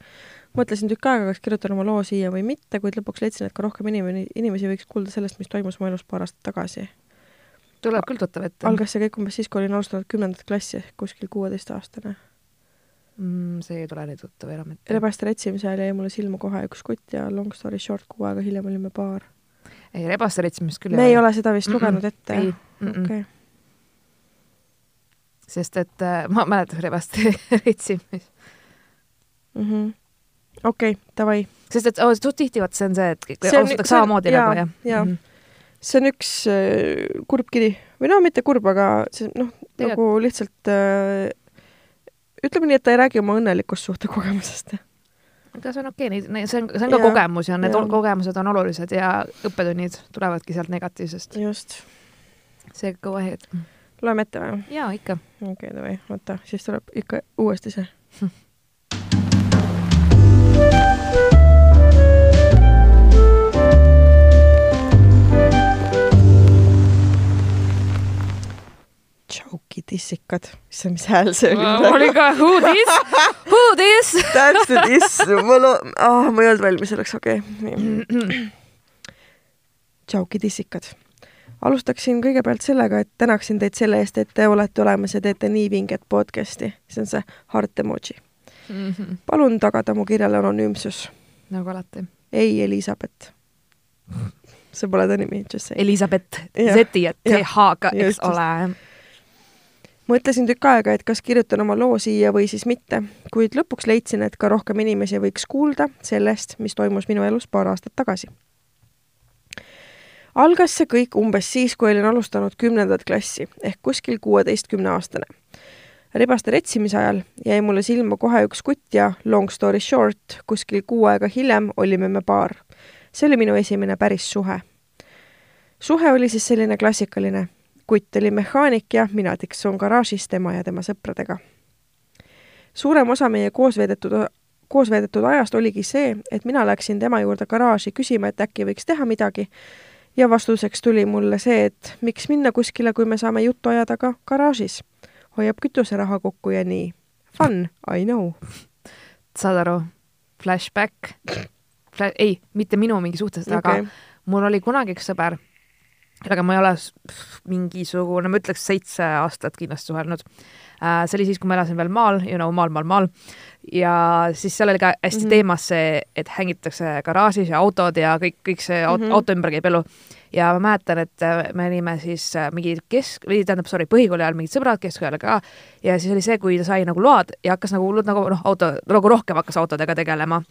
mõtlesin tükk aega, kas kirjutan oma loo siia või mitte, kuid lõpuks leidsin, et ka rohkem inimene, inimesi võiks kuulda sellest, mis toimus mu elus paar aastat tagasi. tuleb küll tuttav ette. algas see kõik umbes siis, kui olin alustanud kümnendat klassi kuskil kuueteistaastane. mm,. see ei tule nii tuttav enam ette. rebaste retsimise ajal jäi mulle silma kohe üks kutt ja long story short, kuu aega hiljem olime paar. ei, rebaste retsimist küll me ei ole seda vist Mm-mm. lugenud ette, jah?, okei. sest et äh, ma mäletan rebaste retsimist. Mhm. okei, davai sest et oh, suht tihti vaata see on see, et kõik alustatakse samamoodi nagu jah jaa. Mhm. see on üks äh, kurb kiri või no mitte kurb, aga see noh, nagu lihtsalt äh, ütleme nii, et ta ei räägi oma õnnelikust suhtekogemusest. aga see on okei okay,, see on, see on ka Jaa, kogemus ja need ol- kogemused on olulised ja õppetunnid tulevadki sealt negatiivsest. just. see go ahead. loeme ette või? jaa, ikka. okei okay,, davai, oota, siis tuleb ikka uuesti see. Tšauki tissikad, issand, mis hääl see oli oli ka who this, who this. täpselt, issand, ma lo-, ah, ma ei olnud valmis selleks, okei okay.. tšauki tissikad. alustaksin kõigepealt sellega, et tänaksin teid selle eest, et te olete olemas ja teete nii vinget podcast'i. see on see heart emoji. palun tagada mu kirjale anonüümsus. nagu alati. ei Elizabeth. see pole ta nimi, just say. Elizabeth Z-i ja TH-ga, eks ole. Mõtlesin tükk aega, et kas kirjutan oma loo siia või siis mitte, kuid lõpuks leidsin, et ka rohkem inimesi võiks kuulda sellest, mis toimus minu elus paar aastat tagasi. algas see kõik umbes siis, kui olin alustanud kümnendat klassi ehk kuskil kuueteistkümne aastane. rebaste retsimise ajal jäi mulle silma kohe üks kutt ja long story short, kuskil kuu aega hiljem olime me paar. see oli minu esimene päris suhe. suhe oli siis selline klassikaline kutt oli mehaanik ja mina tiksun garaažis tema ja tema sõpradega. suurem osa meie koos veedetud, koos veedetud ajast oligi see, et mina läksin tema juurde garaaži küsima, et äkki võiks teha midagi ja vastuseks tuli mulle see, et miks minna kuskile, kui me saame juttu ajada ka garaažis. hoiab kütuseraha kokku ja nii. Fun, I know. saad aru? Flashback Fla. ei, mitte minu mingi suhtest okay., aga mul oli kunagi üks sõber, kellega ma ei ole mingisugune, ma ütleks seitse aastat kindlasti suhelnud äh,. see oli siis, kui ma elasin veel maal, you know, maal, maal, maal ja siis seal oli ka hästi mm -hmm. teemas see, et hängitakse garaažis ja autod ja kõik, kõik see mm -hmm. auto ümber käib elu. Ja ma mäletan, et äh, me olime siis äh, mingi kesk, või tähendab, sorry, põhikooli ajal mingid sõbrad, keskajal ka, ja siis oli see, kui ta sai nagu load ja hakkas nagu hullult nagu noh, auto, nagu rohkem hakkas autodega tegelema.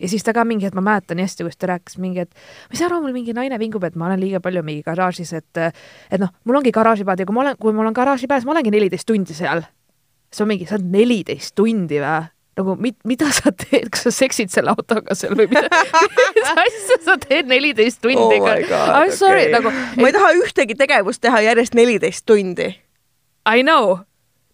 ja siis ta ka mingi hetk, ma mäletan nii hästi, kuidas ta rääkis mingi, et ma ei saa aru, mul mingi naine vingub, et ma olen liiga palju mingi garaažis, et et noh, mul ongi garaažipäev ja kui ma olen, kui mul on garaaži pääs, ma olengi neliteist tundi seal. siis on mingi, sa oled neliteist tundi või? Nagu mit, mida sa teed, kas sa seksid selle autoga seal või mida mis asja sa teed neliteist tundi oh? I m sorry okay., nagu. ma ei taha ühtegi tegevust teha järjest neliteist tundi. I know.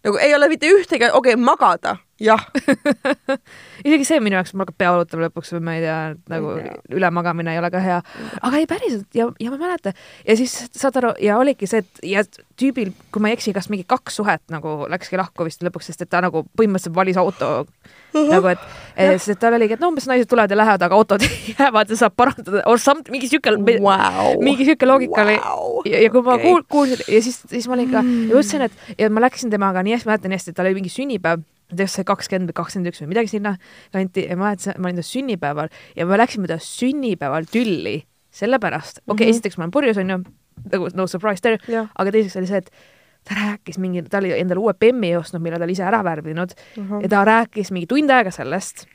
nagu ei ole mitte ühtegi, okei okay,, magada, jah isegi see minu jaoks, mul hakkab pea valutama lõpuks või ma ei tea, nagu ülemagamine ei ole ka hea. aga ei, päriselt ja, ja ma ei mäleta ja siis saad aru ja oligi see, et ja tüübil, kui ma ei eksi, kas mingi kaks suhet nagu läkski lahku vist lõpuks, sest et ta nagu põhimõtteliselt valis auto uh -huh. nagu, et, et sest tal oligi, et no umbes naised tulevad ja lähevad, aga autod jäävad ja saab parandada or some, mingi siuke wow., mingi siuke loogika oli wow. ja, ja kui ma okay. kuul-, kuulsin ja siis, siis ma olin ka mm., ja mõtlesin, et ja ma läksin temaga nii hästi, mäletan hästi, et tal oli mingi sünnipäev ma ei tea, kas see kakskümmend või kakskümmend üks või midagi sinna kanti ja ma mäletasin, ma olin ta sünnipäeval ja me läksime ta sünnipäeval tülli sellepärast, okei okay, mm -hmm., esiteks ma olen purjus, onju, nagu no surprise there yeah., aga teiseks oli see, et ta rääkis mingi, ta oli endale uue bemmi ostnud, mille ta oli ise ära värvinud uh -huh. ja ta rääkis mingi tund aega sellest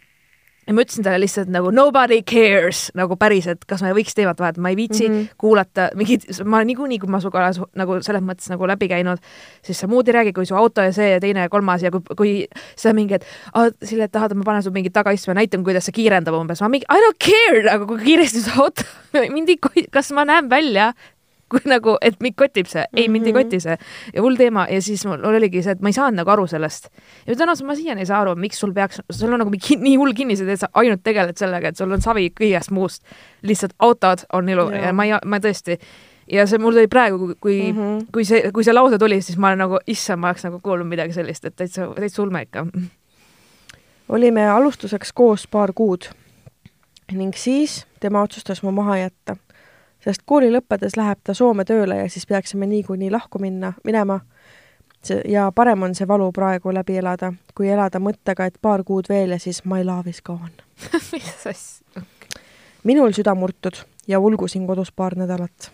ja ma ütlesin talle lihtsalt nagu nobody cares nagu päriselt, kas me võiks teemat vahetada, ma ei viitsi mm -hmm. kuulata mingit, ma niikuinii, kui ma sinuga olen nagu selles mõttes nagu läbi käinud, siis sa muud ei räägi, kui su auto ja see ja teine ja kolmas ja kui, kui sa mingi, et Sille, et tahad, ma panen su mingi tagaistme, näitan, kuidas see kiirendab umbes, ma mingi I don't care, aga kui kiiresti su auto mind ei, kas ma näen välja kui nagu, et mind kotib see, ei mind ei mhm. koti see ja hull teema ja siis mul oligi see, et ma ei saanud nagu aru sellest. ja tänasel ma siiani ei saa aru, miks sul peaks, sul on nagu mingi nii hull kinnised, et sa ainult tegeled sellega, et sul on savi kõigest muust. lihtsalt autod on ilu ja, ja ma ei, ma tõesti ja see mul tuli praegu, kui mm, -hmm. kui see, kui see lause tuli, siis ma nagu, issand, ma oleks nagu kuulnud midagi sellist, et täitsa, täitsa ulme ikka. olime alustuseks koos paar kuud ning siis tema otsustas mu maha jätta sest kooli lõppedes läheb ta Soome tööle ja siis peaksime niikuinii lahku minna, minema. ja parem on see valu praegu läbi elada, kui elada mõttega, et paar kuud veel ja siis my love is gone mis asja minul süda murtud ja ulgusin kodus paar nädalat.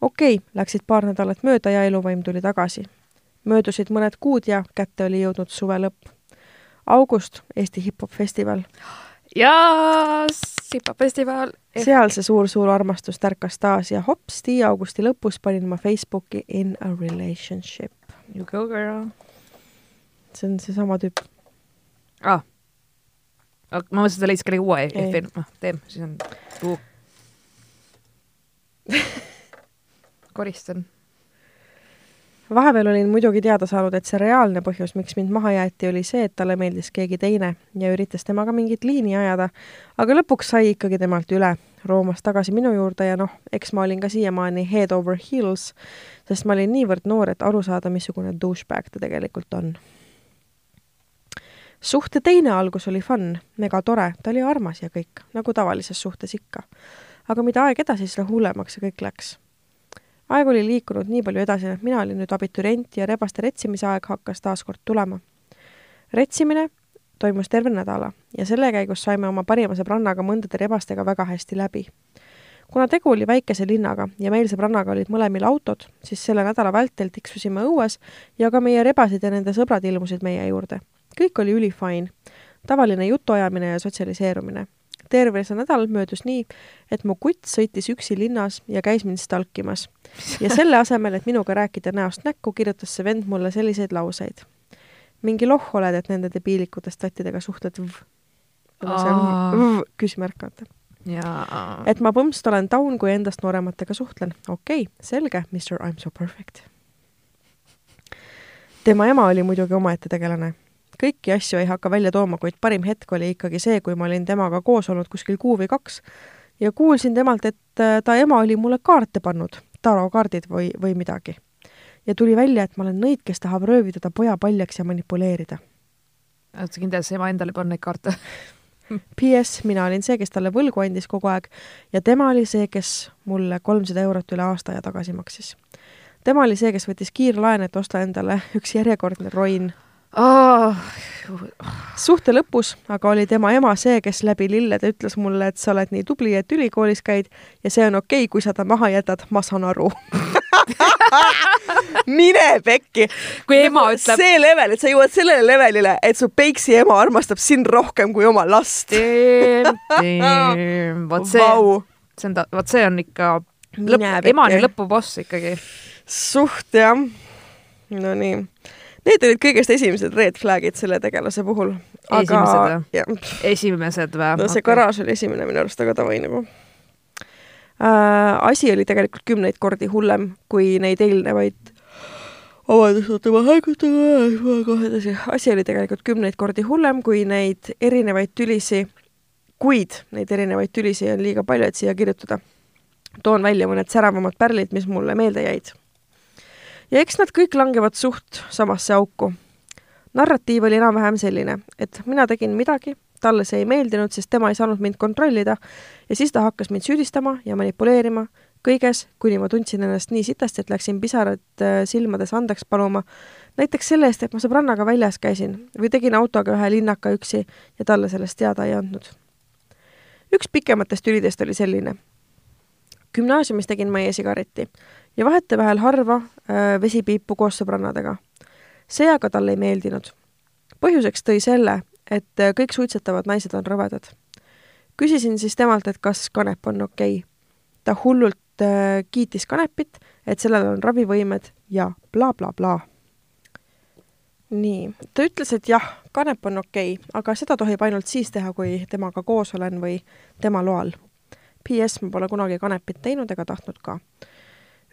okei okay,, läksid paar nädalat mööda ja eluvaim tuli tagasi. möödusid mõned kuud ja kätte oli jõudnud suve lõpp. august, Eesti hip-hop festival ja hip-hop-festival. seal see suur-suur armastus tärkas taas ja hopsti, augusti lõpus panin ma Facebooki in a relationship. You go girl. see on seesama tüüp ah.. ma mõtlesin, et sa leidsid kellegi uue F-i, noh, tee, siis on uh. koristan vahepeal olin muidugi teada saanud, et see reaalne põhjus, miks mind maha jäeti, oli see, et talle meeldis keegi teine ja üritas temaga mingit liini ajada, aga lõpuks sai ikkagi temalt üle, roomas tagasi minu juurde ja noh, eks ma olin ka siiamaani head over heels, sest ma olin niivõrd noor, et aru saada, missugune douchebag ta tegelikult on. suhte teine algus oli fun, mega tore, ta oli armas ja kõik, nagu tavalises suhtes ikka. aga mida aeg edasi, seda hullemaks see kõik läks aeg oli liikunud nii palju edasi, et mina olin nüüd abiturient ja rebaste retsimise aeg hakkas taas kord tulema. retsimine toimus terve nädala ja selle käigus saime oma parima sõbrannaga mõndade rebastega väga hästi läbi. kuna tegu oli väikese linnaga ja meil sõbrannaga olid mõlemil autod, siis selle nädala vältel tiksusime õues ja ka meie rebased ja nende sõbrad ilmusid meie juurde. kõik oli ülifine. tavaline jutuajamine ja sotsialiseerumine terve see nädal möödus nii, et mu kutt sõitis üksi linnas ja käis mind stalkimas. ja selle asemel, et minuga rääkida näost näkku, kirjutas see vend mulle selliseid lauseid. mingi lohh oled, et nende debiilikutest tattidega suhtled v. küsimärk, vaata. et ma põmst olen taun, kui endast noorematega suhtlen. okei okay,, selge, Mr I m so perfect. tema ema oli muidugi omaette tegelane kõiki asju ei hakka välja tooma, kuid parim hetk oli ikkagi see, kui ma olin temaga koos olnud kuskil kuu või kaks ja kuulsin temalt, et äh, ta ema oli mulle kaarte pannud, tarokaardid või, või midagi. ja tuli välja, et ma olen nõid, kes tahab röövida ta poja paljaks ja manipuleerida. oled sa kindel, et see ema endale ei pannud neid kaarte? PS, mina olin see, kes talle võlgu andis kogu aeg ja tema oli see, kes mulle kolmsada eurot üle aasta aja tagasi maksis. tema oli see, kes võttis kiirlaene, et osta endale üks järjekordne roin oh, suhte lõpus aga oli tema ema see, kes läbi lillede ütles mulle, et sa oled nii tubli, et ülikoolis käid ja see on okei okay,, kui sa ta maha jätad, ma saan aru mine pekki. kui ema ütleb. see level, et sa jõuad sellele levelile, et su peiksi ema armastab sind rohkem kui oma last. vot see wow., see on ta, vot see on ikka lõpp, emani lõpuboss ikkagi. suht jah. Nonii Need olid kõigest esimesed red flag'id selle tegelase puhul. või? esimesed või? no see okay. garaaž oli esimene minu arust, aga davai nagu äh,. asi oli tegelikult kümneid kordi hullem kui neid eelnevaid vabandust, oota, ma hägutan kohe edasi. asi oli tegelikult kümneid kordi hullem kui neid erinevaid tülisi, kuid neid erinevaid tülisi on liiga palju, et siia kirjutada. toon välja mõned säravamad pärlid, mis mulle meelde jäid ja eks nad kõik langevad suht samasse auku. narratiiv oli enam-vähem selline, et mina tegin midagi, talle see ei meeldinud, sest tema ei saanud mind kontrollida ja siis ta hakkas mind süüdistama ja manipuleerima kõiges, kuni ma tundsin ennast nii sitasti, et läksin pisarad äh, silmades andeks paluma, näiteks selle eest, et ma sõbrannaga väljas käisin või tegin autoga ühe linnaka üksi ja talle sellest teada ei andnud. üks pikematest tülidest oli selline. gümnaasiumis tegin ma e-sigaretti ja vahetevahel harva äh, vesipiipu koos sõbrannadega. see aga talle ei meeldinud. põhjuseks tõi selle, et äh, kõik suitsetavad naised on rõvedad. küsisin siis temalt, et kas kanep on okei okay.. ta hullult äh, kiitis kanepit, et sellel on ravivõimed ja blablabla bla, bla. nii, ta ütles, et jah, kanep on okei okay,, aga seda tohib ainult siis teha, kui temaga koos olen või tema loal. PS, ma pole kunagi kanepit teinud ega tahtnud ka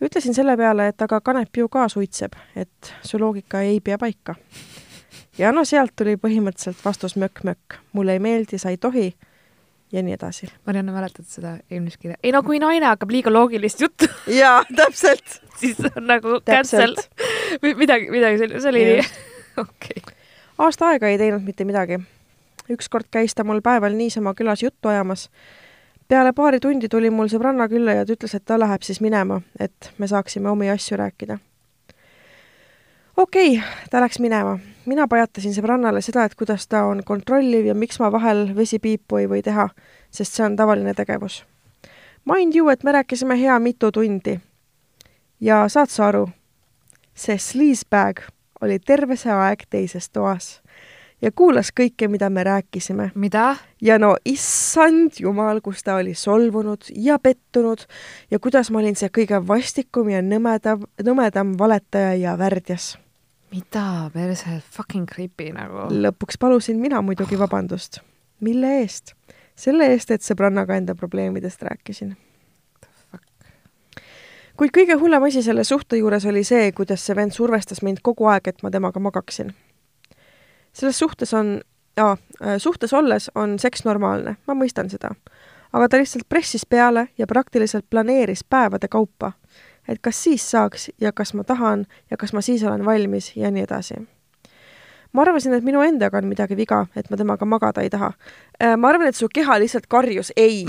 ütlesin selle peale, et aga Kanep ju ka suitseb, et su loogika ei pea paika. ja no sealt tuli põhimõtteliselt vastus mökk-mökk, mulle ei meeldi, sa ei tohi ja nii edasi. Marianne, mäletad seda eelmist kirja? ei no kui naine hakkab liiga loogilist juttu jaa, täpselt. Siis on nagu cancel. Või midagi, midagi sellist, see oli nii. Okei. Okay.. aasta aega ei teinud mitte midagi. ükskord käis ta mul päeval niisama külas juttu ajamas peale paari tundi tuli mul sõbranna külla ja ta ütles, et ta läheb siis minema, et me saaksime omi asju rääkida. okei okay,, ta läks minema. mina pajatasin sõbrannale seda, et kuidas ta on kontrolliv ja miks ma vahel vesipiipu ei või teha, sest see on tavaline tegevus. Mind you, et me rääkisime hea mitu tundi. ja saad sa aru, see sleazebag oli terve see aeg teises toas ja kuulas kõike, mida me rääkisime. mida? ja no issand jumal, kus ta oli solvunud ja pettunud ja kuidas ma olin see kõige vastikum ja nõmedam, nõmedam valetaja ja värdjas. mida, perse, fucking creepy nagu. lõpuks palusin mina muidugi vabandust. mille eest? selle eest, et sõbrannaga enda probleemidest rääkisin kuid kõige hullem asi selle suhte juures oli see, kuidas see vend survestas mind kogu aeg, et ma temaga magaksin selles suhtes on, jaa, äh, suhtes olles on seks normaalne, ma mõistan seda. aga ta lihtsalt pressis peale ja praktiliselt planeeris päevade kaupa, et kas siis saaks ja kas ma tahan ja kas ma siis olen valmis ja nii edasi ma arvasin, et minu endaga on midagi viga, et ma temaga magada ei taha. Äh, ma arvan, et su keha lihtsalt karjus ei.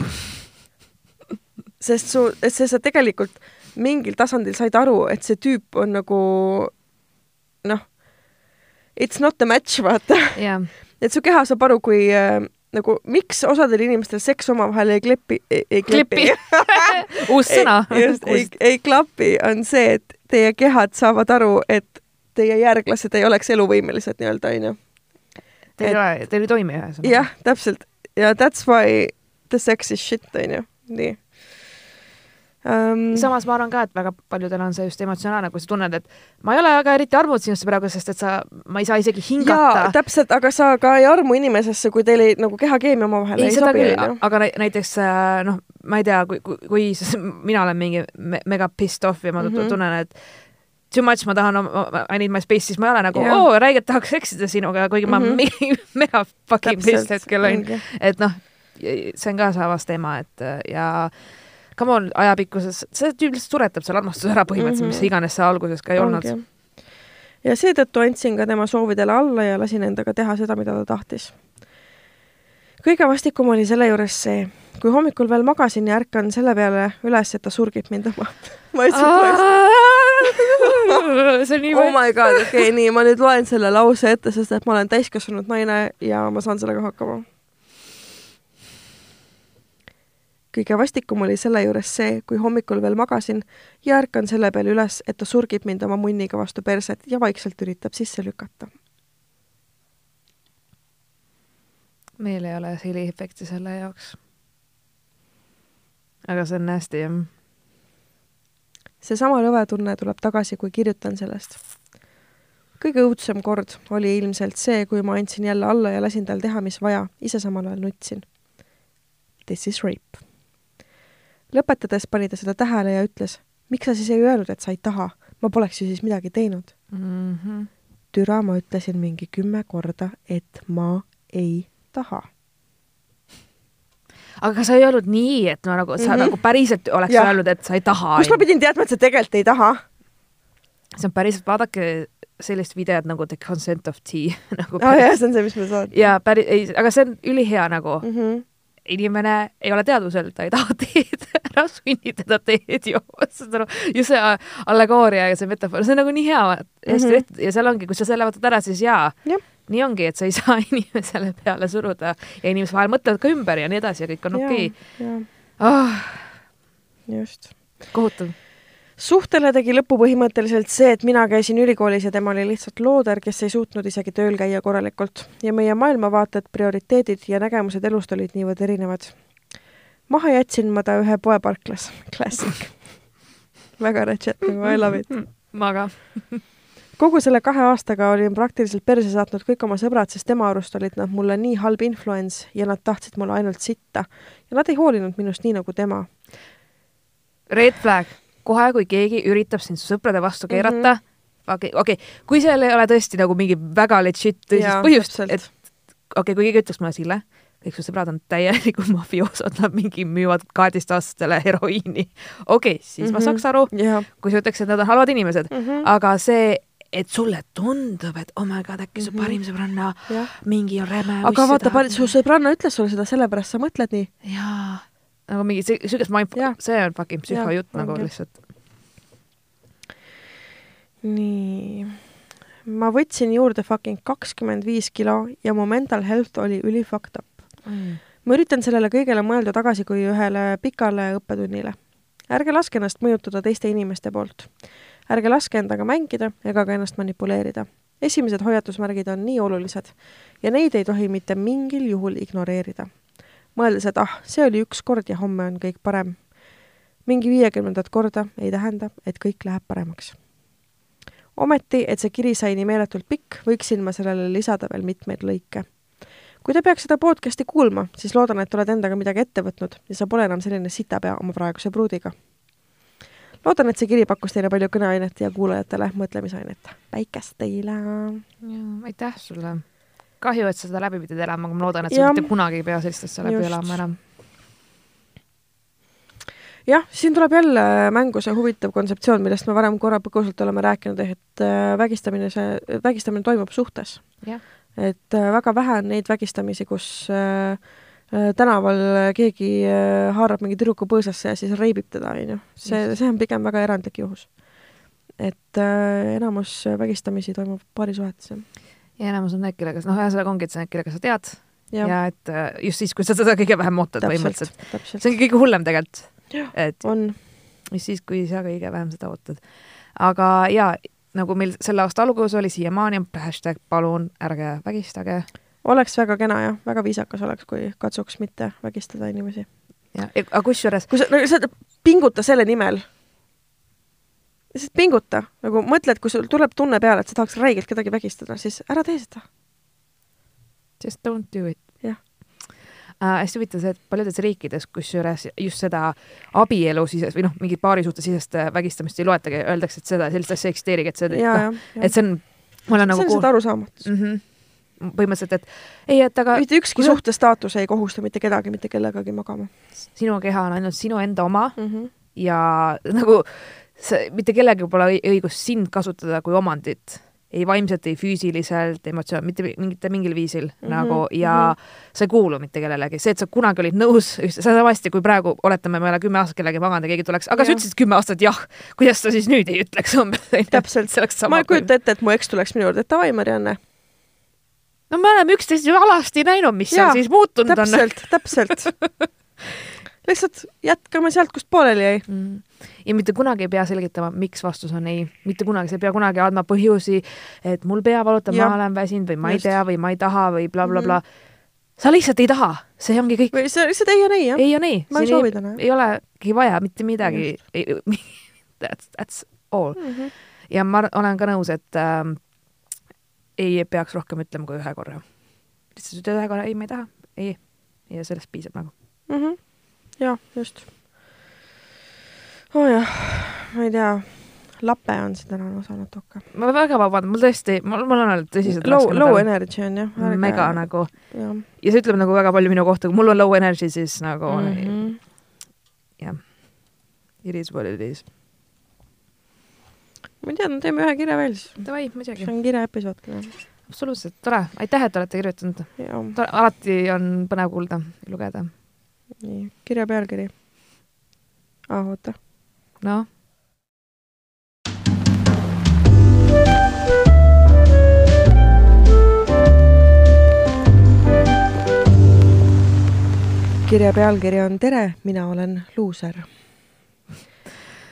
sest su, et sa tegelikult mingil tasandil said aru, et see tüüp on nagu it's not a match, vaata yeah.. et su keha saab aru, kui äh, nagu miks osadel inimestel seks omavahel ei klepi, ei klepi. uus sõna. just, ei, ei klapi, on see, et teie kehad saavad aru, et teie järglased ei oleks eluvõimelised nii-öelda, onju. Teil ei ole, teil ei toimi ühesõnaga. jah, täpselt. ja that's why the sex is shit, onju. nii um,. samas ma arvan ka, et väga paljudel on see just emotsionaalne, kui sa tunned, et ma ei ole väga eriti armunud sinusse praegu, sest et sa, ma ei saa isegi hingata. täpselt, aga sa ka ei armu inimesesse, kui teil ei, nagu kehakeemia omavahel ei, ei sobi. aga näiteks äh, noh, ma ei tea, kui, kui, kui mina olen mingi me mega pissed off ja ma mm -hmm. tunnen, et too much, ma tahan, I need my space, siis ma ei ole nagu yeah., oo, räigelt tahaks seksida sinuga, kuigi mm -hmm. ma mhm. mega fucking pissed hetkel olen. et noh see on ka samas teema, et äh, ja come on, ajapikkuses, see tüüp lihtsalt suretab selle armastuse ära põhimõtteliselt mm, -hmm. mis iganes see alguses ka ei Ongi. olnud. ja seetõttu andsin ka tema soovidele alla ja lasin endaga teha seda, mida ta tahtis. kõige vastikum oli selle juures see, kui hommikul veel magasin ja ärkan selle peale üles, et ta surgib mind oma ma ütlesin see on nii oh my god, okei okay,, nii, ma nüüd loen selle lause ette, sest et ma olen täiskasvanud naine ja ma saan sellega hakkama. Kõige vastikum oli selle juures see, kui hommikul veel magasin ja ärkan selle peale üles, et ta surgib mind oma munniga vastu perset ja vaikselt üritab sisse lükata. meil ei ole heliefekti selle jaoks. aga see on hästi jah seesama lõvetunne tuleb tagasi, kui kirjutan sellest. kõige õudsem kord oli ilmselt see, kui ma andsin jälle alla ja lasin tal teha, mis vaja, ise samal ajal nutsin. This is rape. Lõpetades pani ta seda tähele ja ütles, miks sa siis ei öelnud, et sa ei taha, ma poleks ju siis midagi teinud mm. -hmm. türa, ma ütlesin mingi kümme korda, et ma ei taha aga sa ei öelnud nii, et no nagu sa mm -hmm. nagu päriselt oleks ja. öelnud, et sa ei taha? kust ma pidin teadma, et sa tegelikult ei taha? see on päriselt, vaadake sellist videot nagu The Consent of Tea nagu. aa oh, jah, see on see, mis me saadame. ja päris, ei, aga see on ülihea nagu mm. -hmm inimene ei ole teadvusel, ta ei taha teed, ära sunni teda teed jooma, saad aru, just see allegooria ja see metafoor, see on nagu nii hea, hästi mhm. tehtud mm -hmm. ja seal ongi, kui sa selle võtad ära, siis jaa ja nii ongi, et sa ei saa inimesele peale suruda ja inimesed vahel mõtlevad ka ümber ja nii edasi ja kõik on okei okay.. Oh. just. kohutav. Suhtele tegi lõpu põhimõtteliselt see, et mina käisin ülikoolis ja tema oli lihtsalt looder, kes ei suutnud isegi tööl käia korralikult ja meie maailmavaated, prioriteedid ja nägemused elust olid niivõrd erinevad. maha jätsin ma ta ühe poeparklas, klassik väga ratchet nagu I love it. ma ka kogu selle kahe aastaga olin praktiliselt perse saatnud kõik oma sõbrad, sest tema arust olid nad mulle nii halb influence ja nad tahtsid mulle ainult sitta. ja nad ei hoolinud minust nii nagu tema. Red flag, kohe kui keegi üritab sind su sõprade vastu keerata mm, -hmm. okei okay,, okei okay., kui seal ei ole tõesti nagu mingi väga legit tõsist põhjust, et okei okay,, kui keegi ütleks mulle, Sille, kõik su sõbrad on täielikud mafioosod, nad mingi müüvad kaheteistaastastele heroiini. okei okay,, siis mm -hmm. ma mhm. saaks aru yeah., kui sa ütleks, et nad on halvad inimesed mm, -hmm. aga see et sulle tundub, et oh my god, äkki su mm -hmm. parim sõbranna ja. mingi on räme. aga vaata, su sõbranna ütles sulle seda, sellepärast sa mõtled nii. jaa, nagu mingi siukest mindfuck, see on fucking psühhojutt nagu okay. lihtsalt. nii, ma võtsin juurde fucking kakskümmend viis kilo ja mu mental health oli üli fucked up mm.. ma üritan sellele kõigele mõelda tagasi kui ühele pikale õppetunnile. ärge laske ennast mõjutada teiste inimeste poolt ärge laske endaga mängida ega ka ennast manipuleerida. esimesed hoiatusmärgid on nii olulised ja neid ei tohi mitte mingil juhul ignoreerida. Mõeldes, et ah, see oli üks kord ja homme on kõik parem. mingi viiekümnendat korda ei tähenda, et kõik läheb paremaks. ometi, et see kiri sai nii meeletult pikk, võiksin ma sellele lisada veel mitmeid lõike kui te peaks seda podcasti kuulma, siis loodan, et oled endaga midagi ette võtnud ja sa pole enam selline sitapea oma praeguse pruudiga loodan, et see kiri pakkus teile palju kõneainet ja kuulajatele mõtlemisainet. päikest teile! aitäh sulle! Kahju, et sa seda läbi pidid elama, aga ma loodan, et sa ja. mitte kunagi ei pea sellist asja läbi Just. elama enam. jah, siin tuleb jälle mängu see huvitav kontseptsioon, millest me varem korra põgusalt oleme rääkinud, et äh, vägistamine, see, vägistamine toimub suhtes. et äh, väga vähe on neid vägistamisi, kus äh, Äh, tänaval keegi haarab mingi tüdruku põõsasse ja siis reibib teda, on ju. see, see on pigem väga erandlik juhus. et äh, enamus vägistamisi toimub paarisuhetes, jah. Ja enamus on need, kellega, noh, ühesõnaga ongi, et see on need, kellega sa tead ja, ja et äh, just siis, kui sa seda kõige vähem ootad põhimõtteliselt. see ongi kõige hullem tegelikult. et on. just siis, kui sa kõige vähem seda ootad. aga jaa, nagu meil selle aasta alguses oli siiamaani hashtag palun ärge vägistage oleks väga kena jah, väga viisakas oleks, kui katsuks mitte vägistada inimesi. jah, aga kusjuures kui sa, no sa pinguta selle nimel, lihtsalt pinguta, nagu mõtle, et kui sul tuleb tunne peale, et sa tahaks räigelt kedagi vägistada, siis ära tee seda. Just don't do it. jah äh,. hästi huvitav see, et paljudes riikides, kusjuures just seda abielu sisest või noh, mingit paarisuhte sisest äh, vägistamist ei loetagi, öeldakse, et seda, sellist asja ei eksisteerigi, et see, noh, et see on, ma olen nagu see on kuul... seda arusaamatus mm. -hmm põhimõtteliselt, et ei, et aga mitte ükski kui- suhtestaatus ei kohusta mitte kedagi mitte kellegagi magama sinu keha on ainult sinu enda oma mm. -hmm. ja nagu sa, mitte kellelgi pole õi- õigust sind kasutada kui omandit, ei vaimselt, ei füüsiliselt, emotsioon, mitte mi- mingite mingil viisil mm Mhm, -hmm, nagu ja mm -hmm. sa ei kuulu mitte kellelegi, see, et sa kunagi olid nõus, samasti kui praegu oletame, ma ei ole kümme aastat kellegagi maganud ja keegi tuleks, aga sa Jah. ütlesid kümme aastat jah, kuidas sa siis nüüd ei ütleks umbes. Täpselt. see oleks ma sama ei. kujuta ette, et mu eks tuleks minu juurde, et davai, Marianne. no me oleme üksteist ju alasti näinud, mis Jaa, seal siis muutunud on. täpselt, täpselt. lihtsalt jätkame sealt, kust pooleli jäi. Mm. Ja mitte kunagi ei pea selgitama, miks vastus on ei, mitte kunagi, sa ei pea kunagi andma põhjusi, et mul pea valutab, ma olen väsinud või ma ei Just. tea või ma ei taha või blablabla Mhm. bla,. Bla. sa lihtsalt ei taha, see ongi kõik. või see lihtsalt ei ja ei, jah. ei ja nii, ma ei soovi täna, ei olegi vaja mitte midagi. That's, that's all. Mhm. ja ma olen ka nõus, et ähm, ei peaks rohkem ütlema kui ühe korra. lihtsalt ütle ühe korra, ei, ma ei taha, ei, ja sellest piisab nagu. Mhm. jah, just. Oo jah, ma ei tea, lape on see tänane osa natuke. ma väga vabandan, mul tõesti, mul, mul on olnud tõsiselt Low, low energy on jah. mega. nagu jah ja see ütleb nagu väga palju minu kohta, kui mul on low energy, siis nagu mm mm. -hmm. -hmm. it is what it is. ma ei tea, no teeme ühe kirja veel siis. Davai, muidugi see, on kirjaepisood absoluutselt tore, aitäh, et olete kirjutanud. jah, alati on põnev kuulda, lugeda. nii, kirja pealkiri. aa, oota. noh, kirja pealkiri on Tere, mina olen luuser.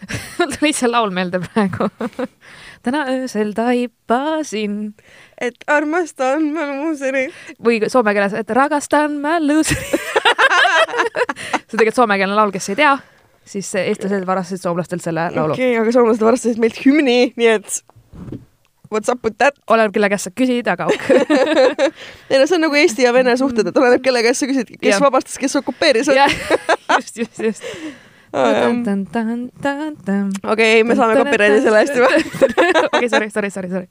mul tuli see laul meelde praegu. täna öösel taipasin et armastan ma luuserit. või soome keeles, et ragastan ma luuseri. see on tegelikult soomekeelne laul, kes ei tea, siis eestlased varastasid soomlastelt selle laulu okei okay,, aga soomlased varastasid meilt hümni, nii et what's up with that? oleneb, kelle käest sa küsid, aga ok. ei no see on nagu Eesti ja Vene suhted, et oleneb, kelle käest sa küsid, kes ja. vabastas, kes okupeeris. jah, just, just, just. okei, ei, me saame copyrighti selle eest juba. okei, sorry, sorry, sorry, sorry.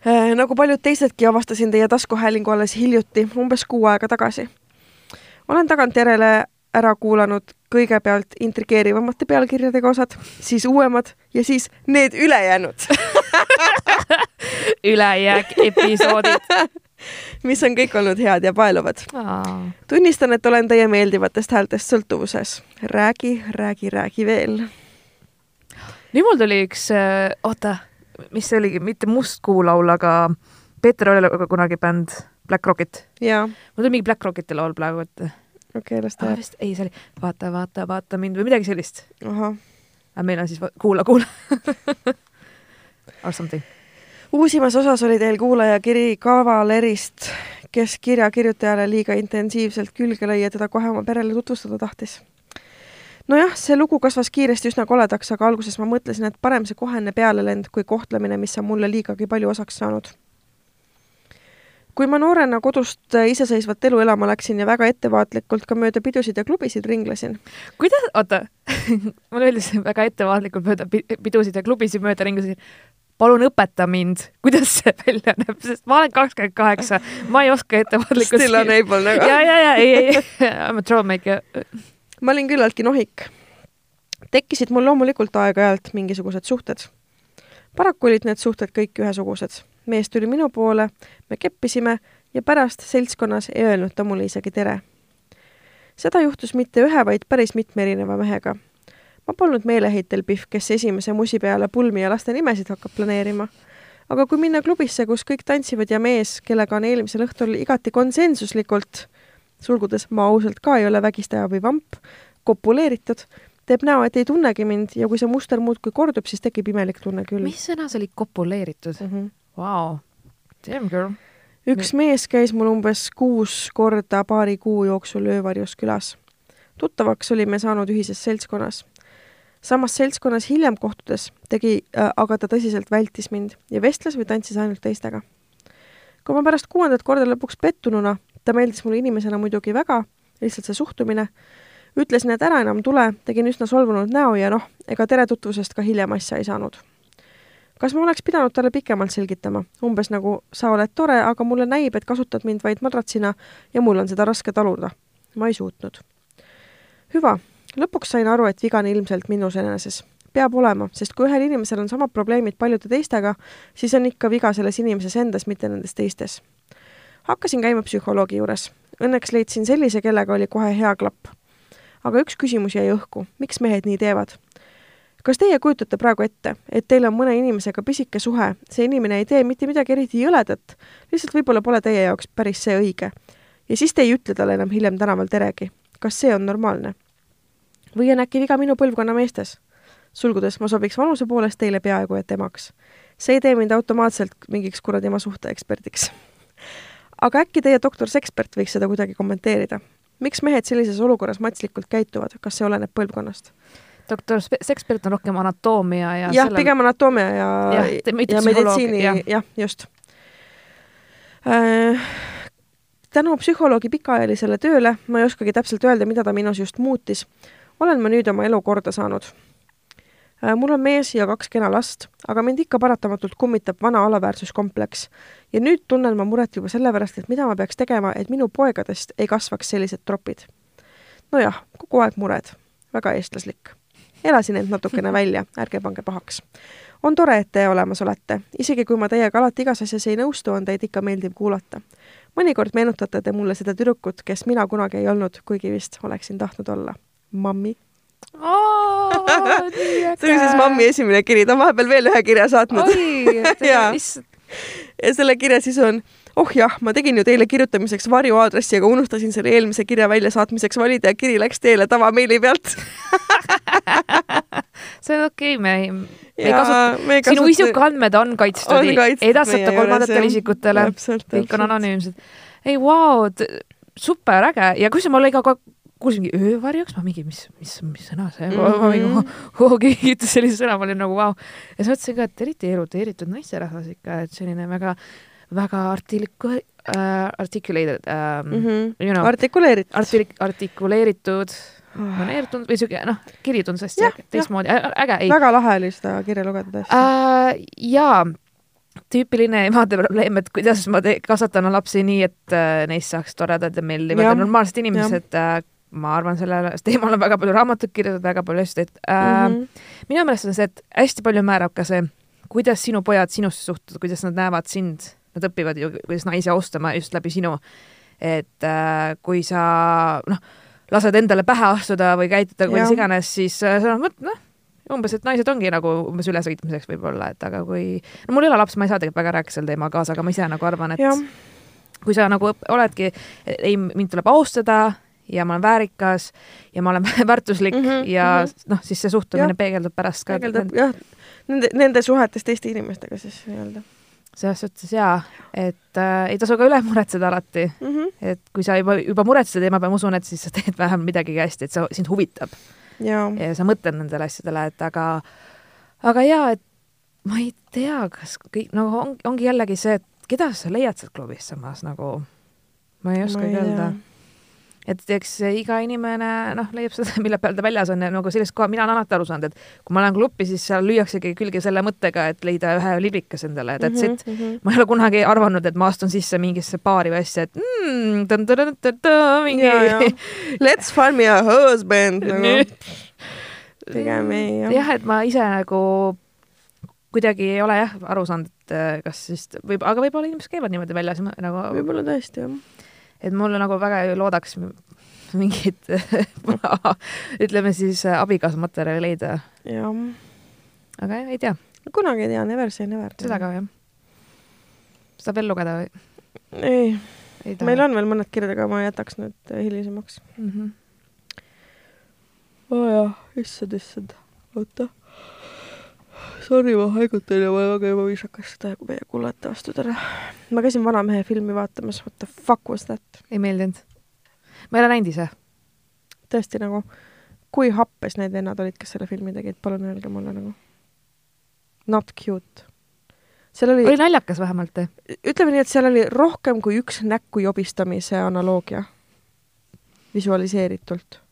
Äh, nagu paljud teisedki, avastasin teie taskuhäälingu alles hiljuti, umbes kuu aega tagasi. olen tagantjärele ära kuulanud kõigepealt intrigeerivamate pealkirjadega osad, siis uuemad ja siis need ülejäänud, ülejääk episoodid. mis on kõik olnud head ja paeluvad. tunnistan, et olen teie meeldivatest häältest sõltuvuses. räägi, räägi, räägi veel. nüüd mul tuli üks, oota, mis see oligi, mitte Mustkuu laul, aga Peeter oli kunagi bänd Black Rocket. mul tuli mingi Black Rocketi laul praegu ette okei okay,, las ta ah,. jääb. vist, ei, see oli Vaata, vaata, vaata mind või midagi sellist. aga meil on siis Kuula, kuula. Or something. uusimas osas oli teil kuulajakiri kavalerist, kes kirja kirjutajale liiga intensiivselt külge lõi ja teda kohe oma perele tutvustada tahtis. nojah, see lugu kasvas kiiresti üsna koledaks, aga alguses ma mõtlesin, et parem see kohene pealelend kui kohtlemine, mis on mulle liigagi palju osaks saanud. Kui ma noorena kodust äh, iseseisvat elu elama läksin ja väga ettevaatlikult ka mööda pidusid ja klubisid ringlesin, kuidas, oota, mulle meeldis väga ettevaatlikult mööda pi- pidusid ja klubisid mööda ringlesin. palun õpeta mind, kuidas see välja näeb, sest ma olen kakskümmend kaheksa, ma ei oska ettevaatlikult. still unable nagu. ja, ja, ja ei, ei, I m a troublemaker. ma olin küllaltki nohik. tekkisid mul loomulikult aeg-ajalt mingisugused suhted. paraku olid need suhted kõik ühesugused. Mees tuli minu poole, me keppisime ja pärast seltskonnas ei öelnud ta mulle isegi tere. seda juhtus mitte ühe, vaid päris mitme erineva mehega. ma polnud meeleheitel pihv, kes esimese musi peale pulmi ja laste nimesid hakkab planeerima. aga kui minna klubisse, kus kõik tantsivad ja mees, kellega on eelmisel õhtul igati konsensuslikult sulgudes ma ausalt ka ei ole vägistaja või vamp, kopuleeritud, teeb näo, et ei tunnegi mind ja kui see muster muudkui kordub, siis tekib imelik tunne küll. mis sõna see oli, kopuleeritud? Mm -hmm. Vau, damn girl. üks mees käis mul umbes kuus korda paari kuu jooksul öövarjus külas. tuttavaks olime saanud ühises seltskonnas. samas seltskonnas hiljem kohtudes tegi äh, aga ta tõsiselt vältis mind ja vestles või tantsis ainult teistega. kui ma pärast kuuendat korda lõpuks pettununa, ta meeldis mulle inimesena muidugi väga, lihtsalt see suhtumine, ütlesin, et ära enam tule, tegin üsna solvunud näo ja noh, ega tere tutvusest ka hiljem asja ei saanud. Kas ma oleks pidanud talle pikemalt selgitama, umbes nagu sa oled tore, aga mulle näib, et kasutad mind vaid madratsina ja mul on seda raske taluda. ma ei suutnud. hüva, lõpuks sain aru, et viga on ilmselt minus eneses. peab olema, sest kui ühel inimesel on samad probleemid paljude teistega, siis on ikka viga selles inimeses endas, mitte nendes teistes. hakkasin käima psühholoogi juures. Õnneks leidsin sellise, kellega oli kohe hea klapp. aga üks küsimus jäi õhku, miks mehed nii teevad? Kas teie kujutate praegu ette, et teil on mõne inimesega pisike suhe, see inimene ei tee mitte midagi eriti jõledat, lihtsalt võib-olla pole teie jaoks päris see õige. ja siis te ei ütle talle enam hiljem tänaval teregi. kas see on normaalne? või on äkki viga minu põlvkonna meestes? sulgudes ma sobiks vanuse poolest teile peaaegu et emaks. see ei tee mind automaatselt mingiks kuradi ema suhteeksperdiks. aga äkki teie doktor Sekspert võiks seda kuidagi kommenteerida? miks mehed sellises olukorras matslikult käituvad, kas see oleneb põlvkonnast? Doktor Sekspert on rohkem anatoomia ja jah sellel..., pigem anaatoomia ja, ja, ja meditsiini, jah ja, ja, just äh, tänu psühholoogi pikaajalisele tööle, ma ei oskagi täpselt öelda, mida ta minus just muutis, olen ma nüüd oma elu korda saanud. Äh, mul on mees ja kaks kena last, aga mind ikka paratamatult kummitab vana alaväärsuskompleks. ja nüüd tunnen ma muret juba sellepärast, et mida ma peaks tegema, et minu poegadest ei kasvaks sellised tropid. nojah, kogu aeg mured, väga eestlaslik. Elasin end natukene välja, ärge pange pahaks on tore, et te olemas olete. isegi kui ma teiega alati igas asjas ei nõustu, on teid ikka meeldiv kuulata. mõnikord meenutate te mulle seda tüdrukut, kes mina kunagi ei olnud, kuigi vist oleksin tahtnud olla. mammi oh,. see oli siis mammi esimene kiri, ta on vahepeal veel ühe kirja saatnud. ja. ja selle kirja sisu on oh jah, ma tegin ju teile kirjutamiseks varjuaadressi, aga unustasin selle eelmise kirja väljasaatmiseks valida ja kiri läks teele tavameili pealt see on okei okay,, me ei, me ei kasuta, sinu kasuta... isikuandmed on kaitstud, edastata kolmandatele isikutele, kõik on anonüümsed. ei, vau, super äge ja kusjuures mul oli ka kuulsingi öövarjuks, ma mingi, mis, mis, mis sõna see mm, -hmm. ma mingi, oh, oh, keegi ütles sellise sõna, ma olin nagu vau. ja siis mõtlesin ka, et eriti eruteeritud naisterahvas ikka, et selline väga väga artiku- äh,, articulated äh, mm, -hmm. you know, artikuleeritud artik, artikuleeritud maneeritud või siuke noh, kiri tundus hästi teistmoodi, äge, ei. väga lahe oli seda kirja lugeda tõesti äh,. jaa, tüüpiline emade probleem, et kuidas ma kasvatan lapsi nii, et äh, neist saaks toredad ja meeldivad ja normaalsed inimesed. Äh, ma arvan, sellel teemal on väga palju raamatuid kirjutatud, väga palju asju tehtud äh,. Mm -hmm. minu meelest on see, et hästi palju määrab ka see, kuidas sinu pojad sinusse suhtuvad, kuidas nad näevad sind nad õpivad ju, kuidas naisi austama just läbi sinu. et äh, kui sa noh, lased endale pähe astuda või käituda kuidas iganes, siis äh, sa noh, noh, umbes, et naised ongi nagu umbes ülesõitmiseks võib-olla, et aga kui, no mul ei ole laps, ma ei saa tegelikult väga rääkida sel teemal kaasa, aga ma ise nagu arvan, et ja. kui sa nagu oledki, ei, mind tuleb austada ja ma olen väärikas ja ma olen väärtuslik mm -hmm, ja mm -hmm. noh, siis see suhtumine ja. peegeldub pärast ka. peegeldub jah, nende, nende suhetes teiste inimestega siis nii-öelda selles suhtes jaa, et äh, ei tasu ka üle muretseda alati mm. -hmm. et kui sa juba, juba muretsed teema peale, ma usun, et siis sa teed vähemalt midagi hästi, et sa, sind huvitab. ja sa mõtled nendele asjadele, et aga, aga jaa, et ma ei tea, kas kõik, no on, ongi jällegi see, et keda sa leiad sealt klubist samas nagu, ma ei oskagi öelda et eks iga inimene noh, leiab seda, mille peal ta väljas on ja nagu sellist koha, mina olen alati aru saanud, et kui ma lähen klubi, siis seal lüüaksegi külge selle mõttega, et leida ühe liblikas endale, that's -hmm, it mm. -hmm. ma ei ole kunagi arvanud, et ma astun sisse mingisse baari või asja, et mm, tõ, tõ, tõ, tõ, mingi let's find me a husband nagu. pigem ei jah. jah, et ma ise nagu kuidagi ei ole jah aru saanud, et äh, kas siis võib, aga võib-olla inimesed käivad niimoodi väljas nagu. võib-olla tõesti jah et mulle nagu väga ei loodaks mingit ütleme siis abikaasamaterjali leida. jah. aga jah, ei tea. kunagi ei tea, never say never. seda ka jah. saab veel lugeda või? ei, ei, meil on veel mõned kirjad, aga ma jätaks need hilisemaks mm. -hmm. oo oh jah, issand, issand, oota Sorry, ma haigutan ja ma olen väga ebaviisakas seda meie kuulajate vastu täna. ma käisin Vanamehe filmi vaatamas, what the fuck was that? ei meeldinud? ma ei ole näinud ise. tõesti nagu, kui happes need vennad olid, kes selle filmi tegid, palun öelge mulle nagu. Not cute. seal oli oli naljakas vähemalt? ütleme nii, et seal oli rohkem kui üks näkku jobistamise analoogia visualiseeritult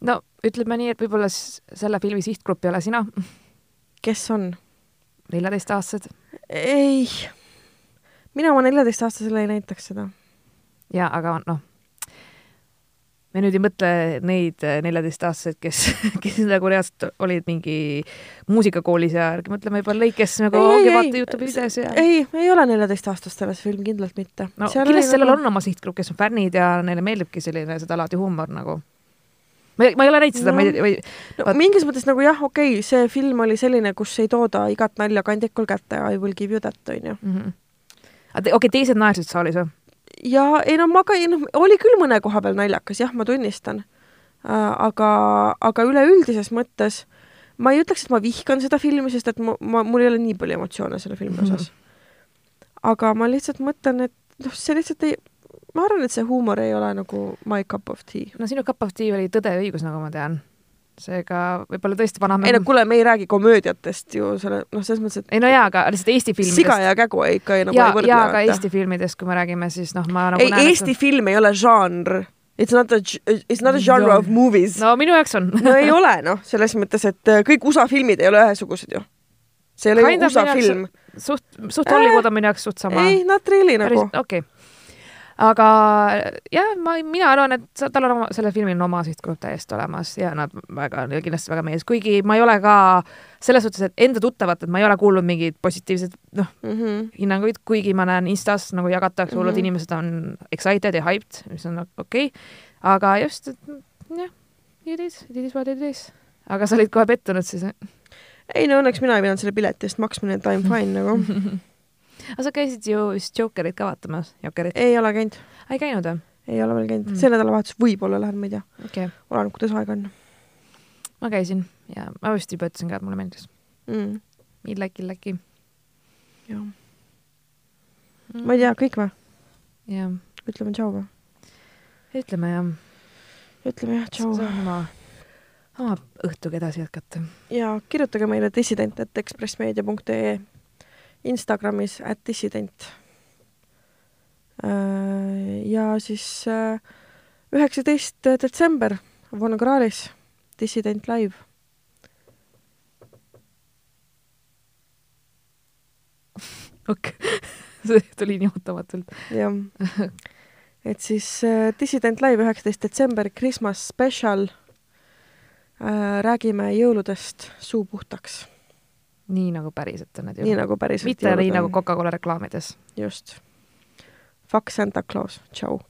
no ütleme nii, et võib-olla selle filmi sihtgrupp ei ole sina. kes on? neljateistaastased. ei, mina oma neljateistaastasele ei näitaks seda. jaa, aga noh, me nüüd ei mõtle neid neljateistaastaseid, kes, kes nagu reaalselt olid mingi muusikakoolis ja mõtleme juba neid, kes nagu ongi vaata Youtube'i videos ja ei, ei ole neljateistaastastele see film kindlalt mitte. no kindlasti sellel nagu... on oma sihtgrupp, kes on fännid ja neile meeldibki selline seda laadi huumor nagu ma, ma ei ole näinud seda no,, ma ei, või no, vaat... mingis mõttes nagu jah, okei okay,, see film oli selline, kus ei tooda igat nalja kandikul kätte, I will give you that, onju. Mhm. okei okay,, teised naersid saalis või? ja ei no ma ka, noh, oli küll mõne koha peal naljakas, jah, ma tunnistan äh,. aga, aga üleüldises mõttes ma ei ütleks, et ma vihkan seda filmi, sest et ma, ma, mul ei ole nii palju emotsioone selle filmi osas mm. -hmm. aga ma lihtsalt mõtlen, et noh, see lihtsalt ei, ma arvan, et see huumor ei ole nagu my cup of tea. no sinu cup of tea oli Tõde ja õigus, nagu ma tean seega võib-olla tõesti vana ei no kuule, me ei räägi komöödiatest ju selle, noh, selles mõttes, et ei no jaa, aga lihtsalt Eesti filmidest siga ja kägu ei ikka ei nagu ja, ei võrdle. jaa, aga Eesti filmidest, kui me räägime, siis noh, ma nagu ei, Eesti et... film ei ole žanr. It's not a, it's not a genre no. of movies. no minu jaoks on no ei ole noh, selles mõttes, et äh, kõik USA filmid ei ole ühesugused ju. see ei ole ju USA film. suht, suht Hollywood on minu jaoks suht sama. ei, not really nagu. okei okay aga jah, ma, mina arvan, et tal on oma, sellel filmil on oma sihtgrupp täiesti olemas ja nad väga, kindlasti väga meeldis, kuigi ma ei ole ka selles suhtes, et enda tuttavatelt ma ei ole kuulnud mingeid positiivseid noh mm -hmm. hinnanguid, kuigi ma näen Instas nagu jagatakse hullud mm -hmm. inimesed on excited ja hyped, mis on okei okay., aga just, et jah, it is, it is what it is. aga sa olid kohe pettunud siis? ei no õnneks mina ei pidanud selle pileti eest maksma, nii et I m fine nagu aga sa käisid ju vist Jokerit ka vaatamas, Jokerit? ei ole käinud. ei käinud või? ei ole veel käinud mm., see nädalavahetus võib-olla lähen, ma ei tea okay.. oleneb, kuidas aega on. ma käisin ja ma vist juba ütlesin ka, et mulle meeldis mm.. Illaki, Illaki. jah mm.. ma ei tea, kõik või? jah. ütleme tšau või? ütleme jah. ütleme jah, tšau. oma, oma õhtuga edasi jätkata. ja kirjutage meile dissident, et ekspressmeedia.ee Instagramis at dissident. Äh, ja siis äh, üheksateist detsember Von Krahlis Dissident live. okei okay. see tuli nii ootamatult. jah. et siis äh, Dissident live üheksateist detsember, Christmas special räägime jõuludest suu puhtaks nii nagu päriselt on need jõulud. nii nagu päriselt mitte nii nagu Coca-Cola reklaamides. just. Fuck Santa Claus, tšau